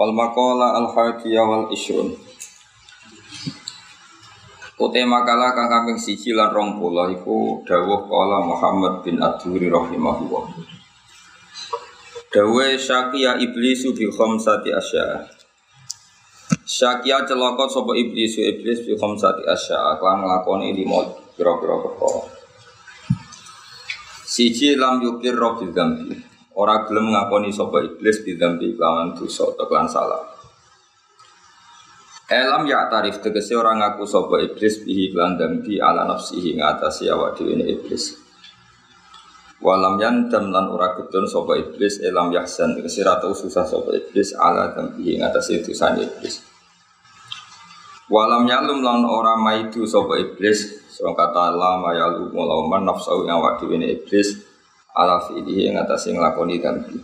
Wal maqala al hadiyah wal ishrun. Utai makalah kang kambing siji lan rong puluh iku dawuh kala Muhammad bin Adhuri rahimahullah. Dawuh syakia iblisu bi khamsati asya. Syakia celaka sapa iblisu iblis bi khamsati asya kan nglakoni lima pira-pira perkara. Siji lam yukir robil dambi. Ora gelem ngakoni sapa iblis bidambi kelawan dosa atau kelan salah. Elam ya tarif tegese orang ngaku sapa iblis bihi lan dambi ala nafsihi ngatasi awak dhewe iblis. Walam yandam lan ora gedon sapa iblis elam yahsan tegese ra susah sapa iblis ala dambi ngatasi dosane iblis. Walam yalum lan ora maidu sapa iblis Soal kata lama yalu mulauman nafsu awak dhewe iblis ala fi'lihi ngatasi nglakoni dambi.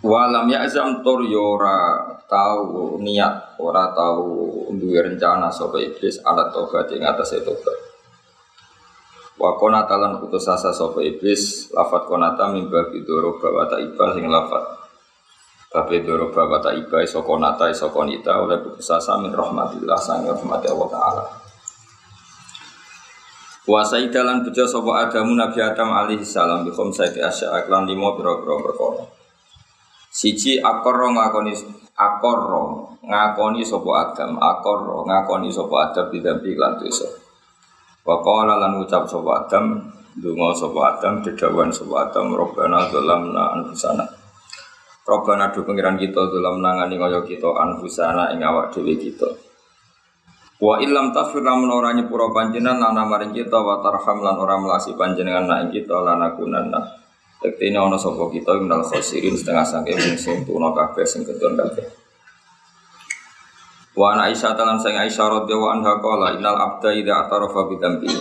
Walam ya azam tur yora ya tahu niat ora tahu duwe rencana sapa iblis ala tobat ing atas tobat. Wa konata lan putus asa sapa iblis lafat konata mimba bidoro bawata iba sing lafat Babe doro bawata iba iso konata iso konita oleh putus asa min rahmatillah sang rahmati Allah Ta'ala. Wa saidalan bejo sapa Adamu Nabi Adam alaihi salam bi khamsati asya aklan limo pira-pira perkara. Siji akorro ngakoni akorro ngakoni sopo Adam, akorro ngakoni sopo Adam bidampi lan dosa. Wa qala lan ucap sopo Adam, donga sopo Adam, dedawan sopo Adam, Robbana dzalamna anfusana. Robbana do pengiran kita dzalamna ngani kaya kita anfusana ing awak dhewe kita. Wa illam tafir lamun ora nyepuro panjenengan lan maring kita wa tarham lan ora melasi panjenengan nak kita lan akunanna. Tekti ini ono sopo kita minal khosirin setengah sangke wong sing tuna kabeh sing keton kabeh. Wa ana Aisyah talan sing Aisyah radhiyallahu anha qala innal abda idza atarafa bi dzambi.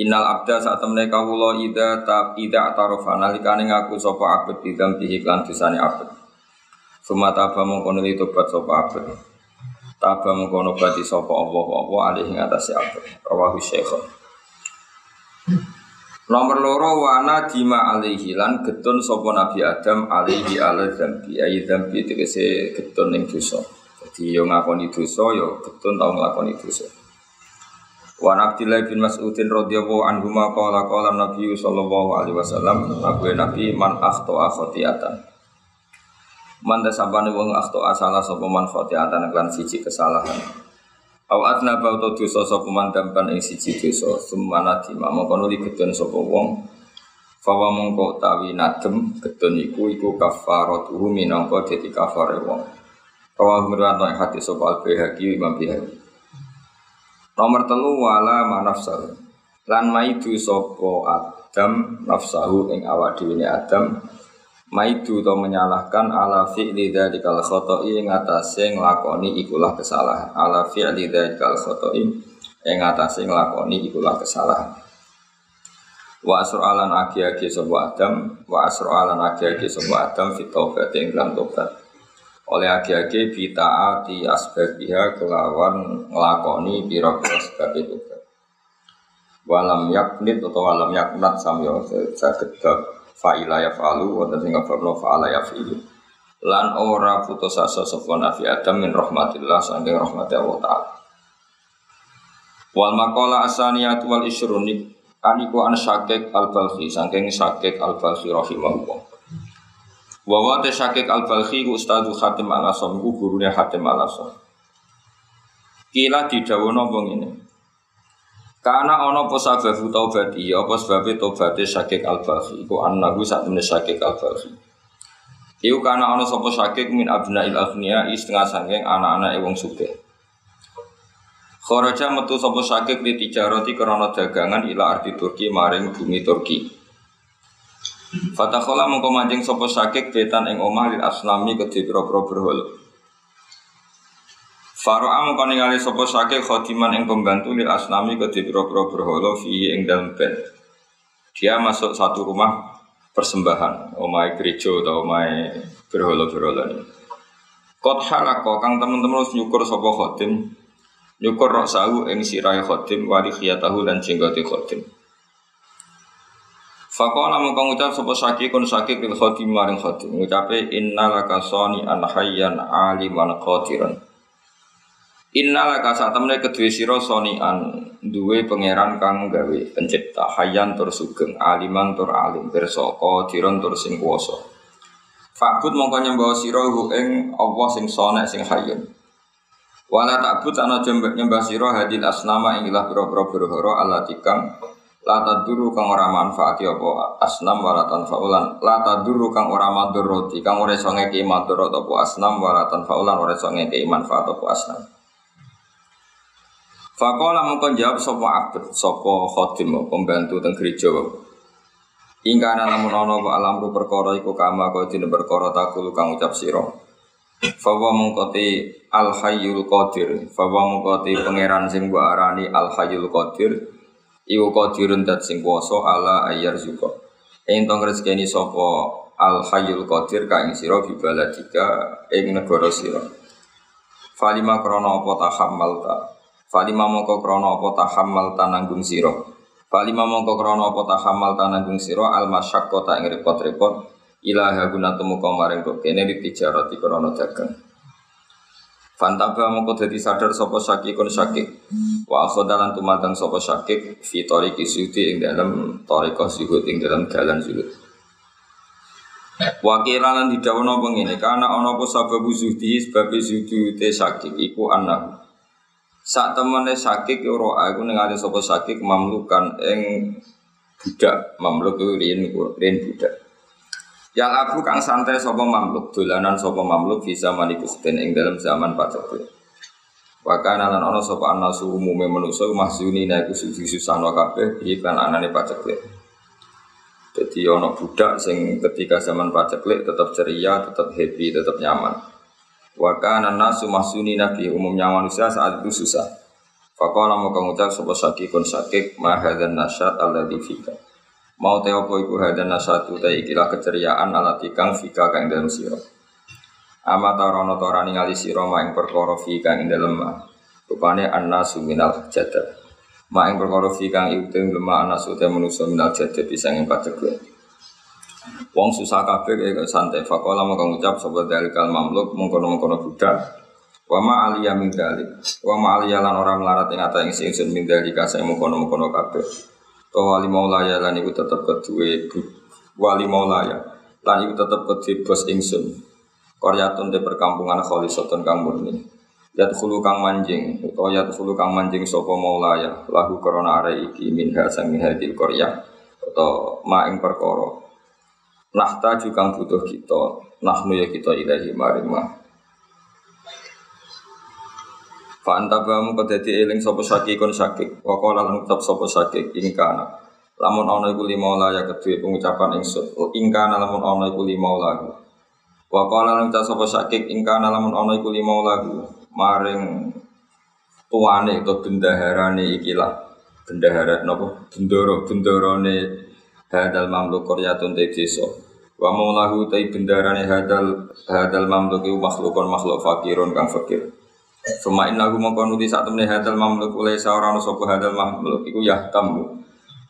Innal abda saat temne kawula idza ta idza atarafa nalikane ngaku sapa abet bi dzambi iklan dosane abet. Sumata apa mongko nuli tobat sapa abet. Taba mongko nobati sapa Allah apa alih ing atase abet. Rawahu Syekh. Nomor loro wana dima alaihi lan getun sopo Nabi Adam alaihi ala zambi ayi zambi tegese getun ning dosa. Jadi yo ngakoni dosa yo getun tau nglakoni dosa. Wa Abdullah bin Mas'udin radhiyallahu anhu ma qala qala Nabi sallallahu alaihi wasallam Nabi Nabi man akhta khotiatan. Man dasabane wong akhta salah sapa man khotiatan lan siji kesalahan. Awat naba atau dosa sapa mandampan ing siji dosa sumana dima. Mongko nuli gedon sapa wong fawa mongko tawi nadem gedon iku iku kafaratuhu minangka dadi kafare wong. Mirwanto ing hati sapa al-Baihaqi Imam Baihaqi. Nomor telu wala manafsal lan maidu sapa Adam nafsahu ing awak dhewe Adam maidu to menyalahkan ala fi'li dzadzal khata'i ing atase nglakoni ikulah kesalahan. Ala fi'li dzadzal khata'i ing atase nglakoni ikulah kesalahan. Wa asra'alan agi-agi sapa Adam wa asra'alan agi-agi sapa Adam fit taubat ing dalam tobat oleh agi-agi bitaati asbabiha kelawan nglakoni pira-pira sebab itu walam yaknit atau walam yaknat samyo saged fa'ila ya fa'alu wa sing ngafirno fa'ala ya fi'lu lan ora putus asa sapa nabi adam min rahmatillah saking rahmati Allah taala. Wal maqala asaniyat wal isyruni aniku an syakik al balkhi saking syakik al balkhi rahimahullah. Wa wa ta syakik al balkhi ustadu khatim al asam ku gurune khatim al asam kila didawono wong ini karena ono apa sababu taubati, apa sebabnya taubati syakik al-baghi Iku annahu saat ini syakik al-baghi Iku karena ono sopo syakik min abna il aghniya setengah sangking anak-anak ewang suge Kharaja metu sopo syakik di tijaroti karena dagangan ila arti Turki maring bumi Turki. Fatakhola mengko mancing sopo syakik betan ing omah lil aslami kedhe pro-pro berhala Faro'a mengko ningali sapa sakit khotiman ing pembantu lil asnami ke pira-pira berhala fi ing dalem ben. Dia masuk satu rumah persembahan, omai gereja atau omai berhala-berhala. Kot halako kang teman-teman harus nyukur sapa khotim, nyukur rok sahu ing sirai khotim wali khiyatahu dan jenggote khotim. Fakola mengko ngucap sapa sakit kon sakit lil khotim maring khotim ngucape innalaka sani an hayyan aliman qatiran. Innala kasa temne kedue sira sonian duwe pangeran kang gawe pencipta hayyan tur sugeng aliman tur alim pirsa qadiron tur sing kuwasa. Fakut mongko nyembah sira ing Allah sing sonek sing hayyun. Wala takbut ana nyembah sira hadil asnama ing ilah pira-pira berhala Allah tikang la taduru kang ora manfaati apa asnam wala tanfaulan la taduru kang ora maduroti kang ora iso ngeki madurot apa asnam wala tanfaulan ora iso ngeki manfaat apa asnam Fakola mengkon jawab sopo abd, sopo khotim, pembantu teng gereja. Ingka namun ono wa alamru perkara iku kama kau dina perkara takulu kang ucap siro. Fawa mengkoti al hayyul qadir, fawa mengkoti pangeran sing gua arani al hayyul qadir. Iku qadirun dat sing kuwasa ala ayyar zuka. Entong rezekeni sopo al hayyul qadir ka ing sira bibaladika ing negara sira. Falima krana apa tahammalta Falima mongko krono apa tahammal tananggung siro. Falima mongko krono apa tahammal tananggung siro al kota ing repot-repot ilaha guna temu kau maring kok kene di tijarat di krono dagang. Fantaba mongko dadi sadar sapa kon sakik. Wa akhodalan tumadang sapa sakik fi tariqi sudi ing dalam tariqah zuhud ing dalam dalan zuhud. Wakilan di daun apa ngene karena ana apa sababu zuhdi sebab zuhdi te sakik iku anak saat temannya sakit roa aku ningali sopo sakit mamlukan eng budak mamluk itu rin rin budak. Yang aku kang santai sopo mamluk dolanan sopo mamluk bisa manikusten ing dalam zaman paceklik. Wakana lan ana sapa anasu umume manusa mahzuni na iku susah-susahno kabeh iklan anane paceklik. Jadi ono budak sing ketika zaman paceklik tetap ceria, tetap happy, tetap nyaman. Wa kana nasu mahsuni nabi umumnya manusia saat itu susah. Faqala mau ngucap sapa sakikun sakik ma hadzal nasyat alladzi fika. Mau te apa iku hadzal nasyatu ta ikilah keceriaan alati kang fika kang dalam sira. Ama tarono torani ngali sira ma ing perkara fika ing dalem ma. Rupane annasu minal jadal. Ma ing perkara fika ing iku lemah annasu te manusa minal jadal bisa ing paceklik. Wong susah kabeh kayak santai. Fakola ngucap sobat dari kal mamluk mengkono mengkono budak. Wama alia min dalik. Wama alia lan orang melarat ing ata ing singsun min dalika saya mengkono mengkono kabeh. To wali maulaya lan iku tetep kedue wali maulaya lan iku tetep kedue bos ingsun. Koryatun de perkampungan kholisotun kang murni. Yat khulu kang manjing, utawa yat khulu kang manjing sopo maulaya, lahu korona are iki minha sang hadil korya, atau ma perkara Nahta juga butuh kita. Nahnu ya kita ilahi maring mah Fa'anta bamu kedati eling sopo kon sakik Wakola lan ucap sopo sakik ingkana. Lamun ono iku lima ya kedua pengucapan ingsun. Ingkana lamun ono iku lima lagu Wakola lan ucap sopo sakik ingkana lamun ono iku lima lagu Maring tuane atau bendaharane ikilah bendahara nopo? Bendoro bendorone hadal mamluk koryatun te desa Wa maulahu tai bendarane hadal hadal mamluk iku makhlukun makhluk fakirun kang fakir. Suma innahu mongko nuti sak temne hadal mamluk oleh seorang sapa hadal mamluk iku yahtamu.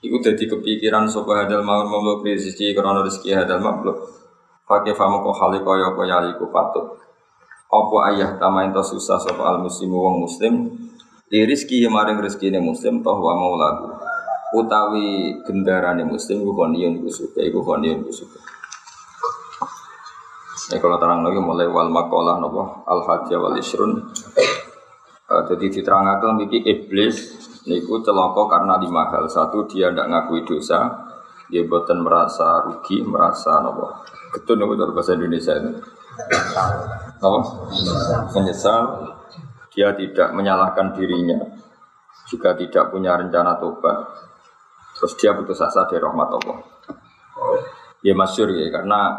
Iku dadi kepikiran sapa hadal mamluk rezeki krana rezeki hadal mamluk. Fakih famu kok khali kaya apa yaliku patut. Apa ayah tama ento susah sapa al muslimu wong muslim di rizki maring rezeki muslim toh wa maulahu utawi gendarane muslim iku koniyon iku suka iku koniyon iku suka Ya kalau terang lagi mulai wal makolah nopo al hajjah wal isrun. Uh, jadi diterangkan miki iblis niku celaka karena lima hal. Satu dia tidak ngakui dosa, dia buatan merasa rugi, merasa nopo. Betul nopo dari bahasa Indonesia itu. Nopo? Menyesal. Dia tidak menyalahkan dirinya, juga tidak punya rencana tobat. Terus dia putus asa dari rahmat Allah. Ya masyur ya, karena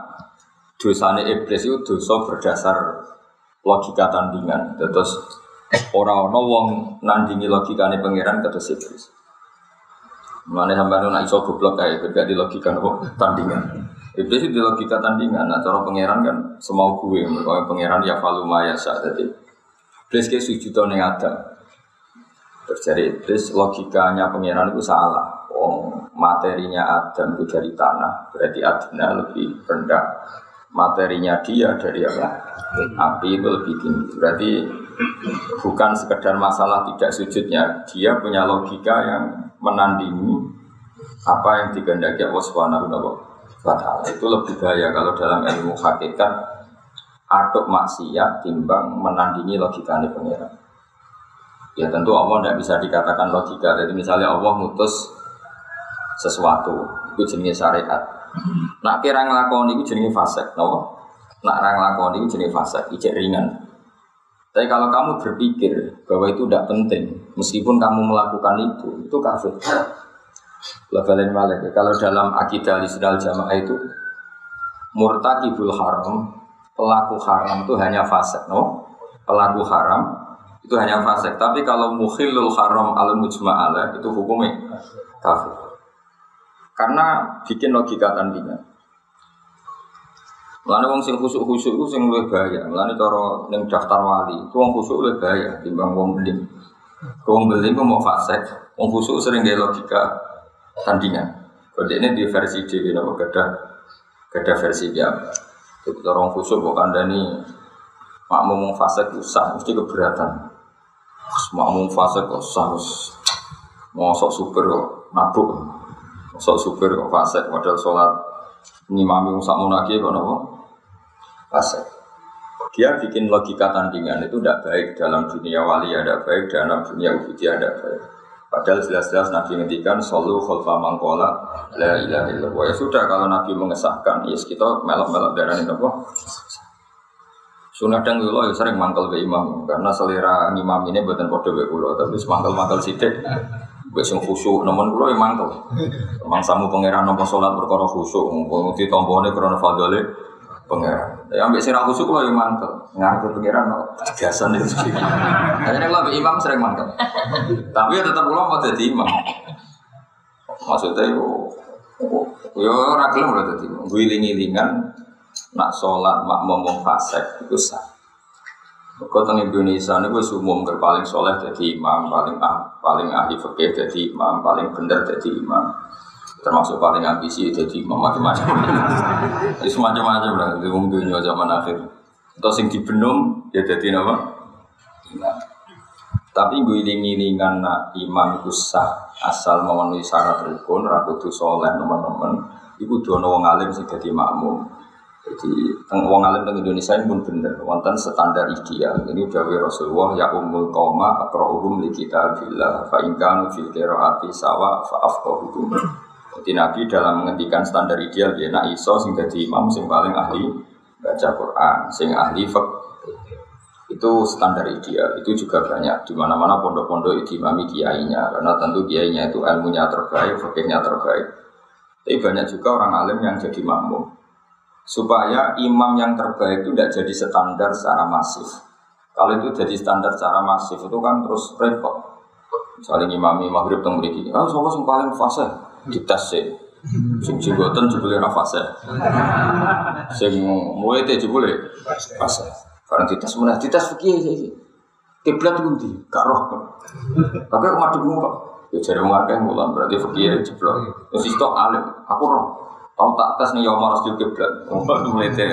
dosanya iblis itu dosa berdasar logika tandingan. Terus Orang ono wong nandingi logikane pangeran kata iblis. Mana sampai nak iso goblok kayak gak di logika nopo tandingan. Iblis itu di logika tandingan. Nah cara pangeran kan semau gue. Mereka pangeran ya falu maya saat tadi. Iblis kayak sujud ning ada. Terjadi iblis logikanya pangeran itu salah. Oh, materinya Adam itu dari tanah, berarti Adina lebih rendah. Materinya dia dari apa? Api itu lebih tinggi. Berarti bukan sekedar masalah tidak sujudnya, dia punya logika yang menandingi apa yang dikehendaki Allah Subhanahu wa taala. Itu lebih bahaya kalau dalam ilmu hakikat aduk maksiat timbang menandingi logika pengiran. Ya tentu Allah tidak bisa dikatakan logika. Jadi misalnya Allah mutus sesuatu itu jenis syariat. Nak kira ngelakoni itu jenis fase, no? Nak orang ngelakoni itu jenis fase, ijek ringan. Tapi kalau kamu berpikir bahwa itu tidak penting, meskipun kamu melakukan itu, itu kafir. Labalin malik. Kalau dalam akidah al jamaah itu murtakibul haram, pelaku haram itu hanya fasik, no? Pelaku haram itu hanya fasik. Tapi kalau mukhilul haram al mujma'ala itu hukumnya kafir. Karena bikin logika tandingan. Mulane wong sing khusuk-khusuk iku sing luwih bahaya. Mulane cara ning daftar wali, itu wong khusuk luwih bahaya timbang wong beling. Wong beling mau fasek, wong khusuk sering gaya logika tandingan. Kode ini di versi dhewe napa gada gada versi dia. Itu cara wong khusuk kok kandhani makmum wong fasek usah mesti keberatan. Makmum fasek kok usah mosok super kok mabuk. Mosok super kok fasek modal sholat ngimami wong sak munaki kok napa? fase. Dia bikin logika tandingan itu tidak baik dalam dunia wali ada baik dalam dunia ubudiyah ada baik. Padahal jelas-jelas Nabi ngendikan solu khulfa mangkola la ilaha illallah. Ya sudah kalau Nabi mengesahkan, ya yes, kita melok-melok darah ini apa? Sunah dan kulo ya sering mangkel be imam karena selera imam ini buatan podo be tapi semangkel-mangkel sidik. Wis sing khusyuk nemen kulo ya mangkel. Mangsamu pangeran nopo salat perkara khusyuk, mung ditombone krana fadhole pangeran. Ya ambek sira khusuk lo yang mantel. Ngaku pangeran no biasa nih sih. Akhirnya kalau imam sering mantel. Tapi ya tetap lo mau jadi imam. Maksudnya yo yo ora gelem ora dadi imam. Guling-gilingan nak sholat mak ngomong fasek itu sah. Kau teng Indonesia ini gue umum paling soleh jadi imam, paling ah, paling ahli fikih jadi imam, paling bener jadi imam. Termasuk paling ambisi jadi macam-macam. Itu semacam-macam lah di dunia zaman akhir. Atau sing dibenum ya jadi apa tapi gue iling-ilingan nak iman itu sah asal memenuhi syarat rukun rakutu soleh teman-teman ibu dono wong alim sing jadi makmum jadi wong alim di Indonesia ini pun bener. Wonten standar ideal. Ini dari Rasulullah ya umul qoma aqra'uhum li kitabillah fa in kanu qiraati sawa fa afqahuhum jadi Nabi dalam menghentikan standar ideal dia nak iso sing jadi imam sing paling ahli baca Quran, sing ahli fak itu standar ideal. Itu juga banyak. Di mana mana pondok-pondok itu imami kiainya. Karena tentu kiainya itu ilmunya terbaik, fakirnya terbaik. Tapi banyak juga orang alim yang jadi makmum supaya imam yang terbaik itu tidak jadi standar secara masif. Kalau itu jadi standar secara masif itu kan terus repot. Saling imami maghrib temu mriki. Ah, sapa sing paling fasih? dites sih. Sing jenggoten jebule ra fase. Sing muwete jebule fase. Barang dites meneh dites fikih iki. Kiblat ku ndi? Gak roh. Tapi madhep kok. Ya jare wong akeh mulan berarti fikih jeblok. Wis istok alim, aku roh. Tau tak tes nih Omar Rasjul kiblat. Mulete.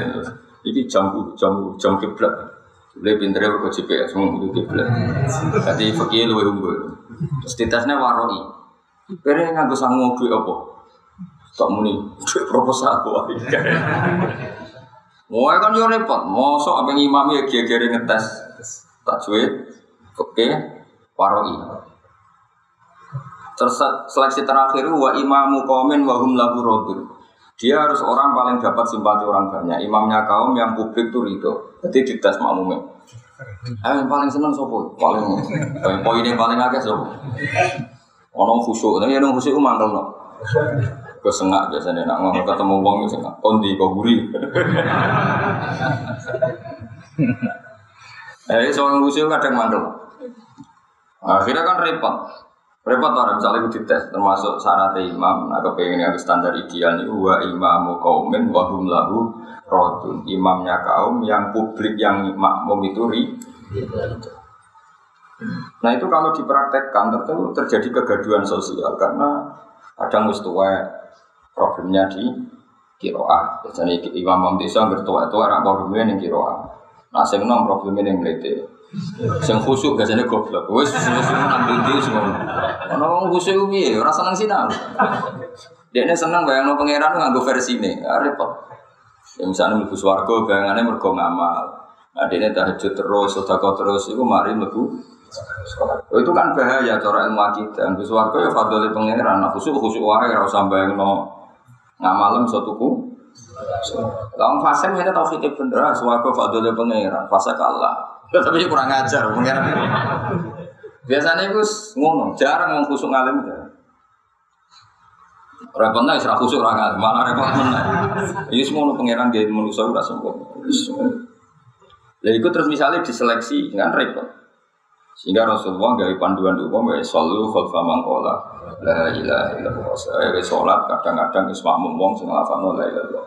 Iki jam jam jam kiblat. Boleh pintere kok GPS mau itu kiblat. Jadi fikih luwih unggul. Terus ditesnya waroi. Kira nganggo sangu duit apa? Tak muni duit proposal wae. Mau kan yo repot, mosok apa imam ya kira-kira ngetes tajwid, oke, waroi. Terus seleksi terakhir wa imamu komen wa hum lahu Dia harus orang paling dapat simpati orang banyak. Imamnya kaum yang publik tuh itu. Jadi dites makmumnya. Eh, yang paling seneng sopo? Paling poinnya paling agak sopo? Ono khusyuk, tapi yang khusyuk mantel no. Kesengak biasanya nak ngomong ketemu wong itu sengak. Kondi kau guri. Eh, soal khusyuk kadang mantel. Akhirnya kan repot. Repot orang misalnya itu dites termasuk syarat imam, nah kepengen yang standar ideal ini wa imamu kaumin wa hum lahu rodun. Imamnya kaum yang publik yang makmum itu ri. Nah itu kalau dipraktekkan tentu terjadi kegaduhan sosial karena kadang mustuwa problemnya di kiroah. Biasanya imam imam desa bertua itu orang problemnya yang kiroah. Nah nom problemnya yang melete. Sing khusuk biasanya goblok. Wes semua nang ndi semua. Ana wong khusuk piye? Ora seneng sinau. Dia seneng bayangno pangeran nganggo versi ini, ah, repot. Ya misalnya mlebu swarga bayangannya mergo ngamal. Dia tahajud terus, sedekah terus, itu mari mlebu Oh, itu kan bahaya cara ilmu akidah. Mlebu swarga ya fadhole pangeran. Nah, khusuk khusuk wae ora usah bayangno ngamalem satuku. Lawan fase ini tauhid bener, swarga fadhole pangeran, fase kalah. Tapi kurang ajar, mungkin. Biasanya itu ngono, jarang ngomong khusuk ngalim jarang. Repot nih, serah khusuk orang malah repot nih. Ini semua nu pangeran dia manusia udah sembuh. Jadi itu terus misalnya diseleksi dengan repot. Sehingga Rasulullah dari panduan umum ya selalu khulfa mangkola la ilaha illallah. Saya sholat kadang-kadang ismakmum wong sing lafadzno la ilaha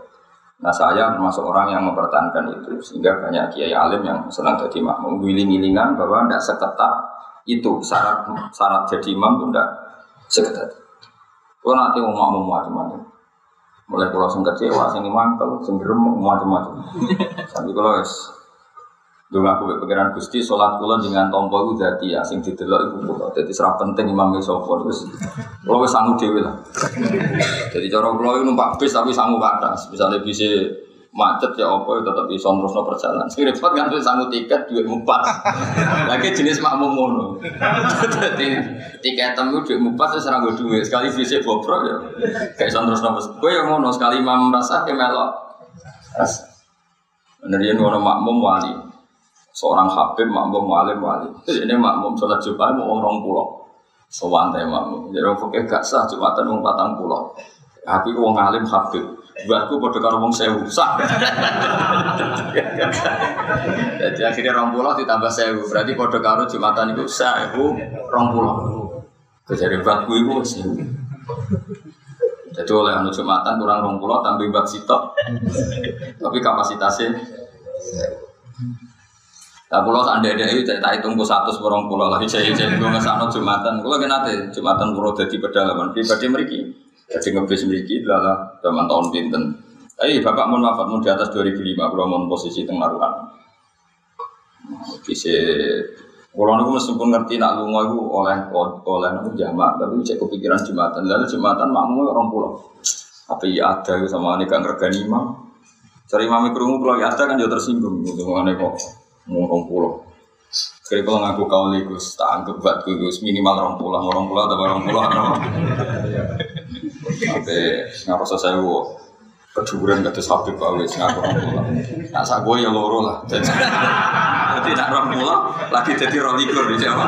Nah saya termasuk orang yang mempertahankan itu sehingga banyak kiai alim yang senang jadi makmum wiling-wilingan bahwa tidak seketat itu syarat syarat jadi imam itu tidak seketat. Kalau nanti mau makmum macam-macam. Mulai kalau sing kecewa, sing mantel, sing gerem macam-macam. Sampai kalau Dulu aku pikiran Gusti sholat kula dengan tompo itu jadi ya sing didelok iku kula. Dadi serap penting imam sapa terus kula wis sangu dhewe lah. Jadi cara kula itu numpak bis tapi sangu batas. Misalnya bisa macet ya apa ya tetap bisa terusno perjalanan. Sing repot kan wis sangu tiket duit empat. Lagi jenis makmum ngono. Dadi tiket temu duit empat wis ora duit. Sekali bisa bobrok ya kayak iso terusno. Kowe yang ngono sekali imam merasa ke melok. Bener yen ono makmum wali seorang habib makmum alim wali ini makmum sholat jumat mau orang pulau. Sewantai makmum. Jadi orang fakir gak sah jumatan mau patang pulau. Aku wong alim habib. Buatku pada karo wong sewu. Sah. Jadi akhirnya orang pulau ditambah sewu. Berarti pada karo jumatan itu itu orang pulau. Jadi buatku itu sewu. Jadi oleh anu jumatan kurang rong pulau tambah buat sitok. Tapi kapasitasnya Nah, pulau anda ada itu cerita hitung ku satu seorang pulau lagi saya jadi gue ngesano jumatan. Pulau kan nanti jumatan pulau jadi pedalaman pribadi mereka. Jadi ngebis mereka adalah zaman tahun pinten. Eh bapak mau wafat mau di atas 2005 pulau mau posisi tengah ruang. Bisa Pulau itu meskipun ngerti nak lunga itu oleh oleh itu jamak, tapi cek kepikiran jumatan. Lalu jumatan makmu orang pulau. Tapi ya ada sama ini kan regani imam. Cari imam kerungu pulau ya ada kan juga tersinggung. Gitu mengenai kok ngomong pulau. Kira kalau ngaku kau ligus, tak anggap buat gus minimal orang pulau, orang pulau atau orang pulau Sampai ngapa saya wo kecuburan kata sapi kau wis ngaku orang pulau. Nah saya gue ya loro lah. Jadi nak orang pulau lagi jadi rolikur di Jawa.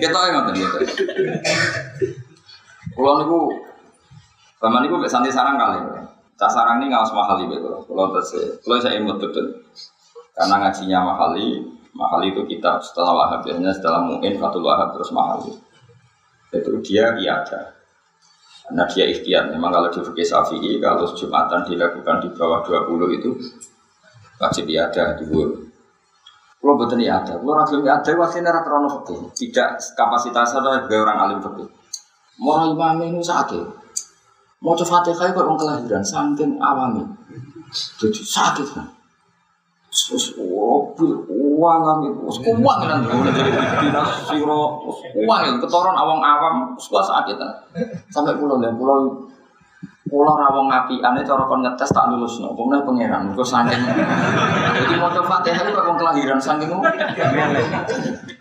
Kita yang ngerti gitu. Pulau niku, zaman niku santai sarang kali. Sasaran ini nggak mahal itu, kalau terus, kalau saya imut betul, karena ngajinya mahali, mahali itu kita setelah wahab. Biasanya setelah mungkin fatul wahab terus mahali, itu dia ada, karena dia ikhtiar. Memang kalau di fikih syafi'i kalau jumatan dilakukan di bawah 20 itu wajib ada di bawah. Kalau betul ada, kalau ada wajib ada terlalu fikih, tidak kapasitasnya sebagai orang alim fikih. Mau imam ini sakit, Mau coba fatihah kok orang kelahiran, saking awami. Jadi sakit kan. Terus mobil uang kami, terus uang kan, jadi dinas siro, uang itu ketoran awang awam, terus sakit kan. Sampai pulau dan pulau Pulau rawong api, aneh cara kon ngetes tak lulus no, kemudian pangeran, gue saking. Jadi mau coba fatihah itu kok kelahiran saking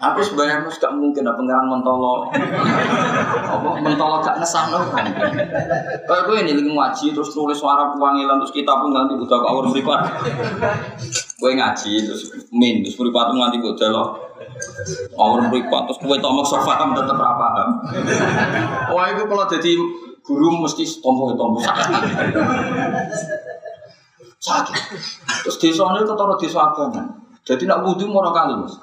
Aku sebenarnya mus gak mungkin ada pangeran mentolo, apa mentolo gak ngesah no. Kayak gue ini lagi ngaji terus tulis suara puangilan terus kita pun nanti buta kawur beripat. Gue ngaji terus min terus beripat nanti gue jalo. Orang beripat terus gue tomok sofa tetap apa Wah itu kalau jadi guru mesti tompo-tompo sakit. sakit. Terus desa ini ketara desa abangan. Jadi nak wudhu mau kali mas.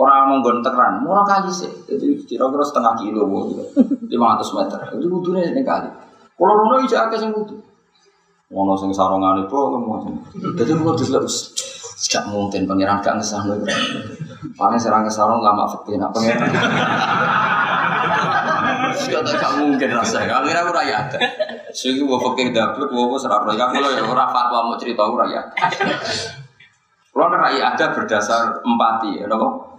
Orang menggon teran, murah kali sih. Jadi kira-kira setengah kilo, gitu. 500 meter. Itu butuhnya ini kali. Kalau rono itu agak sing butuh. Ngono sing sarungan itu, jadi kalau diselip, gak mungkin pangeran gak ngesah lho. Paling serang ngesarung lama fikih nak pangeran. Kata gak mungkin rasanya. Akhirnya aku raya ada. Sing gua fikih dapet, gua serang raya. Kalau ya ora fatwa mau cerita aku raya. Kalau raya ada berdasar empati, ya nopo?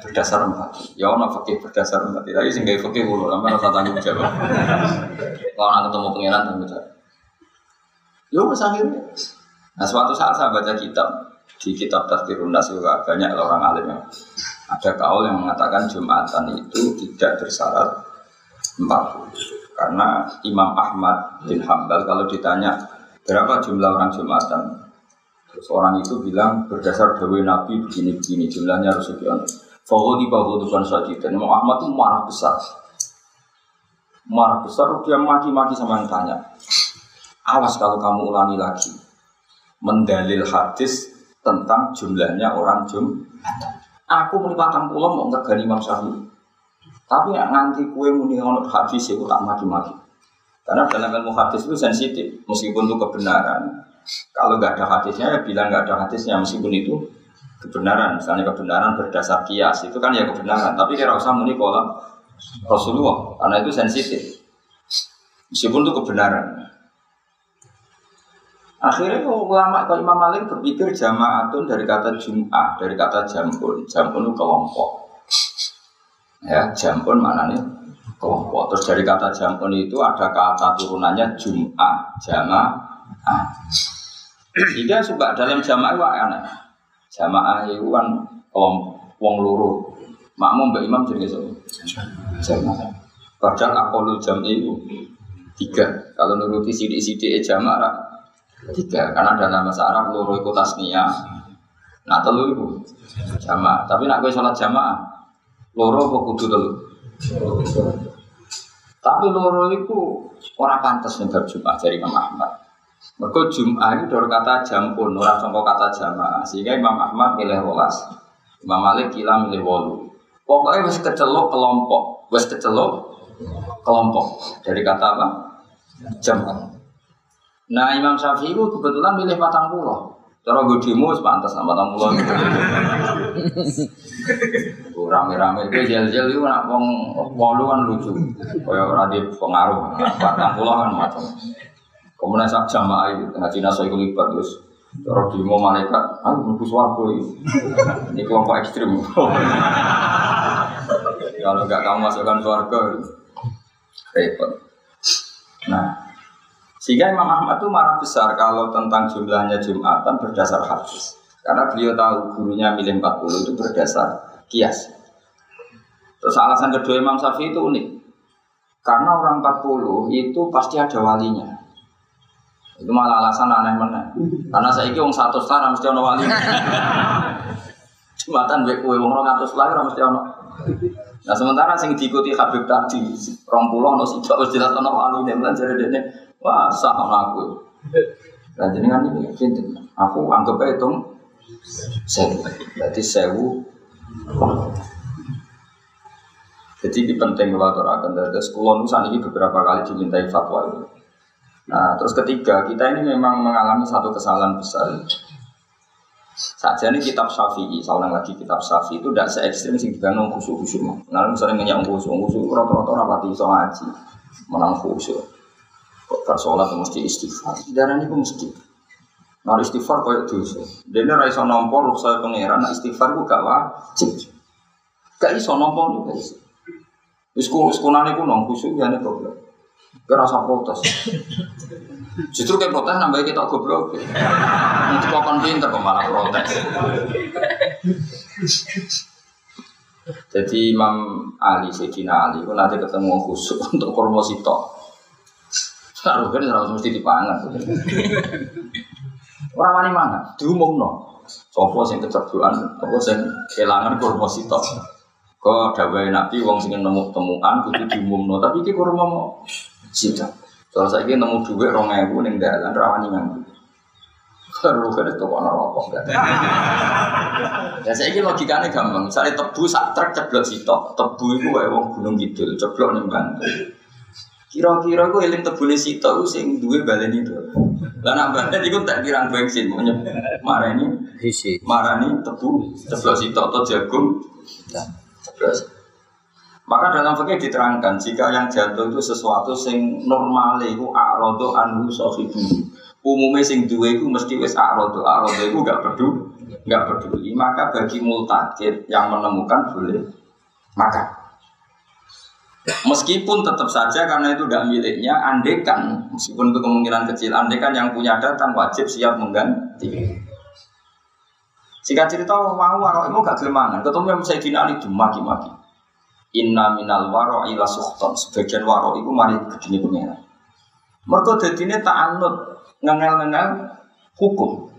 berdasar empati. Ya ono fakih berdasar empati. Tapi sing gawe fakih kulo sampe rasa tanggung jawab. Kalau nak ketemu pangeran tanggung jawab. Yo wis akhirnya. Nah suatu saat saya baca kitab di kitab Tafsirun Nas juga banyak orang alim yang ada kaul yang mengatakan Jumatan itu tidak bersyarat 40 karena Imam Ahmad bin Hambal kalau ditanya berapa jumlah orang Jumatan Terus orang itu bilang berdasar dawe Nabi begini-begini jumlahnya harus sekian. Fawwadi bahwa bukan saja dan Imam Ahmad itu marah besar. Marah besar dia maki-maki sama yang tanya. Awas kalau kamu ulangi lagi. Mendalil hadis tentang jumlahnya orang jum. Aku melipatkan pulau mau ngergani Imam Syafi'i. Tapi yang nanti kue muni honor hadis itu tak maki-maki. Karena dalam ilmu hadis itu sensitif, meskipun itu kebenaran. Kalau nggak ada hadisnya, ya bilang nggak ada hadisnya, meskipun itu kebenaran, misalnya kebenaran berdasar kias itu kan ya kebenaran. Tapi kira usah muni kolam Rasulullah karena itu sensitif. Meskipun itu kebenaran. Akhirnya ulama kalau Imam Malik berpikir jamaatun dari kata jum'ah, dari kata jampun. Jampun itu kelompok. Ya, jampun mana nih? Kelompok. Terus dari kata jampun itu ada kata turunannya jum'ah, jamaah. Jika suka dalam jamaah itu aneh. Jamaah itu kan kelompok wong luru. Makmum mbak imam jadi so. Jamaah. Padahal akolul jam itu tiga. Kalau nuruti sidik-sidik jamaah tiga. Karena ada nama Arab luru itu tasnia. Nah telu itu jamaah. Tapi nak gue sholat jamaah loro apa kudu telu. Tapi loro itu orang pantas nih Jumat dari Imam Ahmad. Mereka Jum'ah itu dari kata jampun, orang contoh kata jamaah. Sehingga Imam Ahmad milih rolas, Imam Malik kila milih wolu. Pokoknya wes kecelok kelompok, wes kecelok kelompok. Dari kata apa? Jam'ah. Nah Imam Syafi'i itu kebetulan milih patang pulau. Cara gue demo sepantas sama patang pulau. Rame-rame itu jel-jel itu nak wong wolu kan lucu. Kayak orang di pengaruh, patang pulau kan macam. Kemudian saat jamaah itu, ngaji naso itu libat terus. Cara demo malaikat, aku butuh suaraku ini. Kelompok ekstrim. Kalau nggak kamu masukkan suarga, repot. Nah, sehingga Imam Ahmad itu marah besar kalau tentang jumlahnya Jumatan berdasar hadis. Karena beliau tahu gurunya milih 40 itu berdasar kias. Terus alasan kedua Imam Syafi'i itu unik. Karena orang 40 itu pasti ada walinya. Itu malah alasan aneh mana. Karena saya ini orang satu setara mesti ono wali. Jumatan baik kue orang ratus lahir mesti ono. Nah sementara sing diikuti Habib tadi, rong pulau no sih harus jelas ono wali nih, bukan jadi dene, wah sah ono aku. Dan jadi kan ini aku anggap itu sewu, berarti sewu. Jadi ini penting kalau aturakan. Terus kulon ini beberapa kali dimintai fatwa ini. Nah, terus ketiga, kita ini memang mengalami satu kesalahan besar. Saja ini kitab Syafi'i, saya lagi kitab Syafi'i itu tidak se ekstrim sih dibangun khusyuk khusyuk. Nah, misalnya ngeyak khusyuk, khusyuk rata-rata rapati iso ngaji, menang khusyuk. Kok bersolat mesti istighfar. Darah ini mesti. Nah, istighfar kayak dosa. Dia ini raiso nompo, saya pangeran, nah istighfar itu gak wajib. Gak iso nompo juga iso. Isku iskunane ku nong khusyuk ya nih goblok. Gak rasa protes. Justru kayak protes nambah kita goblok. Nanti kok kon pinter kok protes. Jadi Imam Ali, Sayyidina Ali, itu nanti ketemu khusyuk untuk kurma sitok. Harus kan harus mesti dipangan. Orang wani mana? Diumum no. Sopo sing kecerduan, sopo sing kelangan kurma sitok. Kok dawai nabi wong sing nemu temuan kudu diumumno, tapi iki kurma mau sitok. Soal saya nemu rong ewu neng dalan rawani ngambil. Terus kan itu warna rokok. Ya saya ini logikanya gampang. Misalnya tebu sak truk ceblok sitok, tebu itu wong gunung gitu, ceblok nih bantu. Kira-kira gue eling tebune sitok sing duwe balen itu. Lah nak balen iku tak kirang bensin menyep marani Hisi. marani tebu ceblok sitok atau jagung. Ceblok. Maka dalam fikih diterangkan jika yang jatuh itu sesuatu sing normal itu a'radu anhu sahibu. Umumnya sing duwe itu mesti wis a'radu a'radu itu gak peduli, gak peduli. Maka bagi multakid yang menemukan boleh makan. Meskipun tetap saja karena itu tidak miliknya, andekan meskipun itu kemungkinan kecil, andekan yang punya datang wajib siap mengganti. Jika cerita mau warok itu gak gelmangan, ketemu yang saya Ali itu maki-maki. Inna minal waro ila suhton. Sebagian waro itu mari gedini pengira. Mereka dadine tak anut ngengel-ngengel hukum.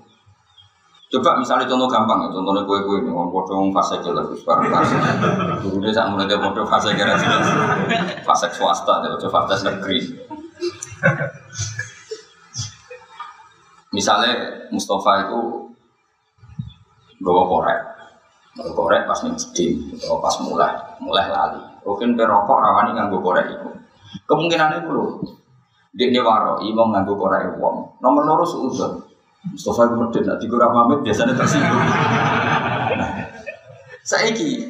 Coba misalnya contoh gampang ya, contohnya kue-kue ini, orang bodoh orang fase jelas, bareng fase. Dulu dia sama dia bodoh fase kira jelas, fase swasta, dia coba fase negeri. Misalnya Mustafa itu bawa korek, bawa korek pas nih masjid, atau pas mulai, mulai lali. Mungkin perokok rawani nganggo korek itu. Kemungkinannya itu loh, dia ini waro, imam nganggo korek uang. Nomor loro suudon. Mustafa itu medit, nanti gue pamit biasanya tersinggung. Saiki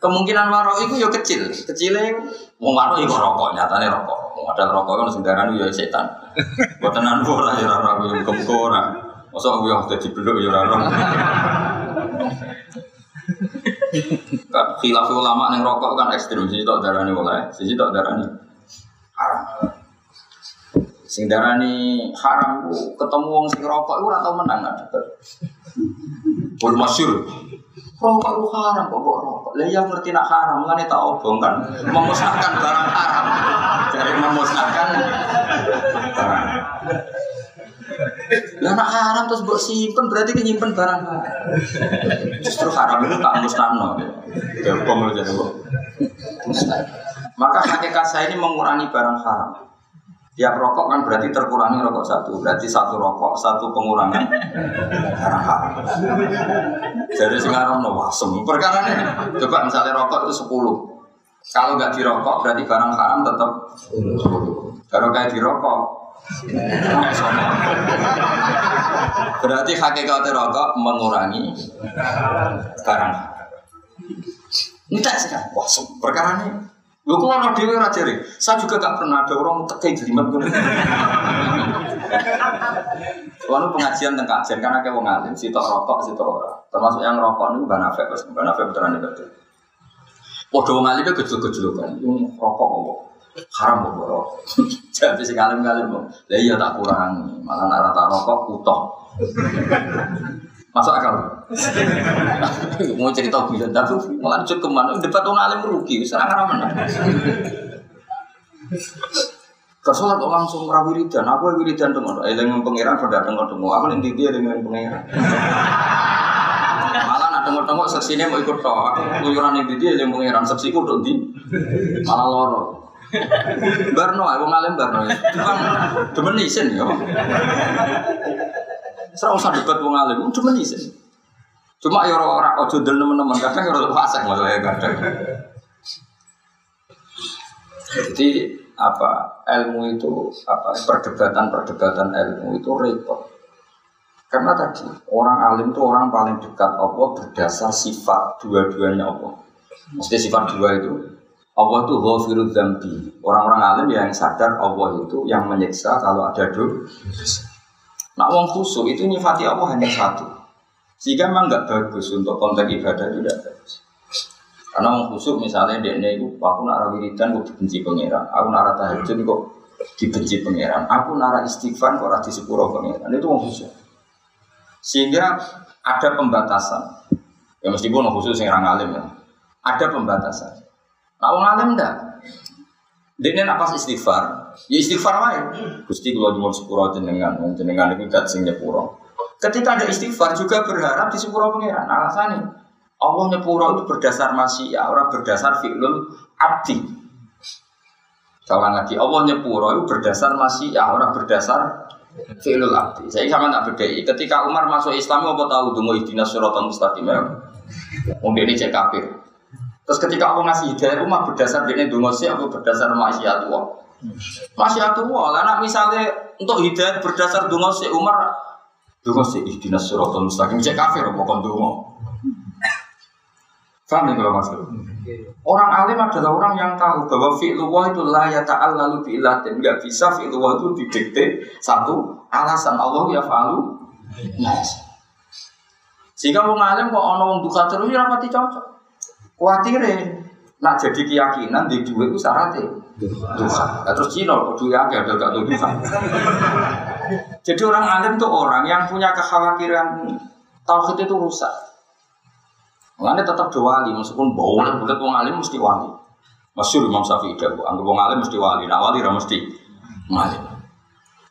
kemungkinan waro itu ya kecil, kecilnya mau waro itu rokok, nyatanya rokok. Mau ada rokok kan sekarang ya setan. Buat tenan ora ya ora ya muga ora. Masa aku yang dadi beluk ya ora. Kan khilaf ulama ning rokok kan ekstrim, siji tok darani oleh, siji tok darani haram. Sing darani haram ku ketemu wong sing rokok iku ora tau menang ada. Pun masyhur. Rokok itu haram kok kok rokok. Lah yang ngerti nak haram ngene tak obong kan memusnahkan barang haram. Jadi memusnahkan barang. Lah nak haram terus mbok simpen berarti nyimpen barang haram. Justru haram itu tak musnahno. Gampang aja kok. Maka hakikat saya ini mengurangi barang haram. Tiap rokok kan berarti terkurangi rokok satu. Berarti satu rokok, satu pengurangan. Jadi sekarang no wasem. Perkara ini, coba misalnya rokok itu 10. Kalau nggak dirokok berarti barang haram tetap 10. Kalau kayak dirokok, berarti hakikat rokok mengurangi barang. Ini tak sih? Wasem. Perkara ini Lu kok orang dewi raja Saya juga gak pernah ada orang tekai jelimet gue. Lalu pengajian tentang kajian karena kayak wong alim, si tok rokok, si tok ora. Termasuk yang rokok ini bukan afek, pas bukan afek beneran itu. Waduh wong alim itu gejol-gejol kan, rokok kok haram kok rokok. Jadi si alim alim kok, iya tak kurang, malah nara tak rokok utuh. Masuk akal. Mau cerita bisa, tapi malah ke mana? Debat wong alim rugi, serang mana? Kesolat kok langsung rawi wiridan, aku wiridan dengan eling pangeran pada tengok tengok, aku nanti dia dengan pangeran. Malah nak tengok seksinya mau ikut toh, aku keluyuran ini dia yang pangeran seksiku udah di, malah loro. Barno, aku ngalim Barno, cuma demen isin ya. Serau usah debat wong alim, cuma isin. Cuma ya orang ojo del teman-teman, kadang ya orang fasik masalahnya kadang. Jadi apa ilmu itu apa perdebatan-perdebatan ilmu itu repot. Karena tadi orang alim itu orang paling dekat Allah berdasar sifat dua-duanya Allah. Mesti sifat dua itu Allah itu ghafirud dzambi. Orang-orang alim yang sadar Allah itu yang menyiksa kalau ada dosa. Nah, wong khusyuk itu nyifati Allah hanya satu. Sehingga memang nggak bagus untuk konteks ibadah itu tidak bagus. Karena wong khusyuk misalnya dia itu aku nara wiridan kok dibenci pangeran, aku nara tahajud kok dibenci pangeran, aku nara istighfar kok rati sepuro pangeran. Itu wong khusyuk. Sehingga ada pembatasan. Ya meskipun wong khusyuk sing alim ya. Ada pembatasan. Nah wong alim Dia apa istighfar? Ya istighfar wae. Gusti kula nyuwun sepuro jenengan, wong jenengan iku dat sing nyepuro. Ketika ada istighfar juga berharap di sepuro pangeran. Alasannya Allah nyepuro itu berdasar masih ya orang berdasar fi'lul abdi. Ulang lagi, Allah nyepuro itu berdasar masih ya orang berdasar Fi'lul abdi. Saya sama tak bedai. Ketika Umar masuk Islam apa tahu dungo ihdinas siratal mustaqim ya. Wong ini cek kafir. Terus ketika Allah ngasih hidayah Umar berdasar dia dungo sih apa berdasar maksiat Allah. Maksiat Allah. Lah misalnya untuk hidayah berdasar dungo sih Umar dungo sih ihdinas siratal mustaqim cek kafir apa kon dungo. Faham ya kalau maksud? Orang alim adalah orang yang tahu bahwa fi'lullah itu la ya ta'al lalu fi'ilatin. Gak bisa fi'lullah itu didikte satu alasan Allah ya fa'alu. Yes. Sehingga orang alim kok ono wong duka terus ya rapati cocok. Kuatir nak jadi keyakinan di dua itu syaratnya. Duka. Nah, terus Cina kok dua ya ada gak duka. Jadi orang alim itu orang yang punya kekhawatiran tauhid itu rusak. Mengenai tetap wali, meskipun boleh boleh wong alim mesti wali. Masyur Imam Syafi'i bu, anggap wong alim mesti wali, nak wali ra mesti wali.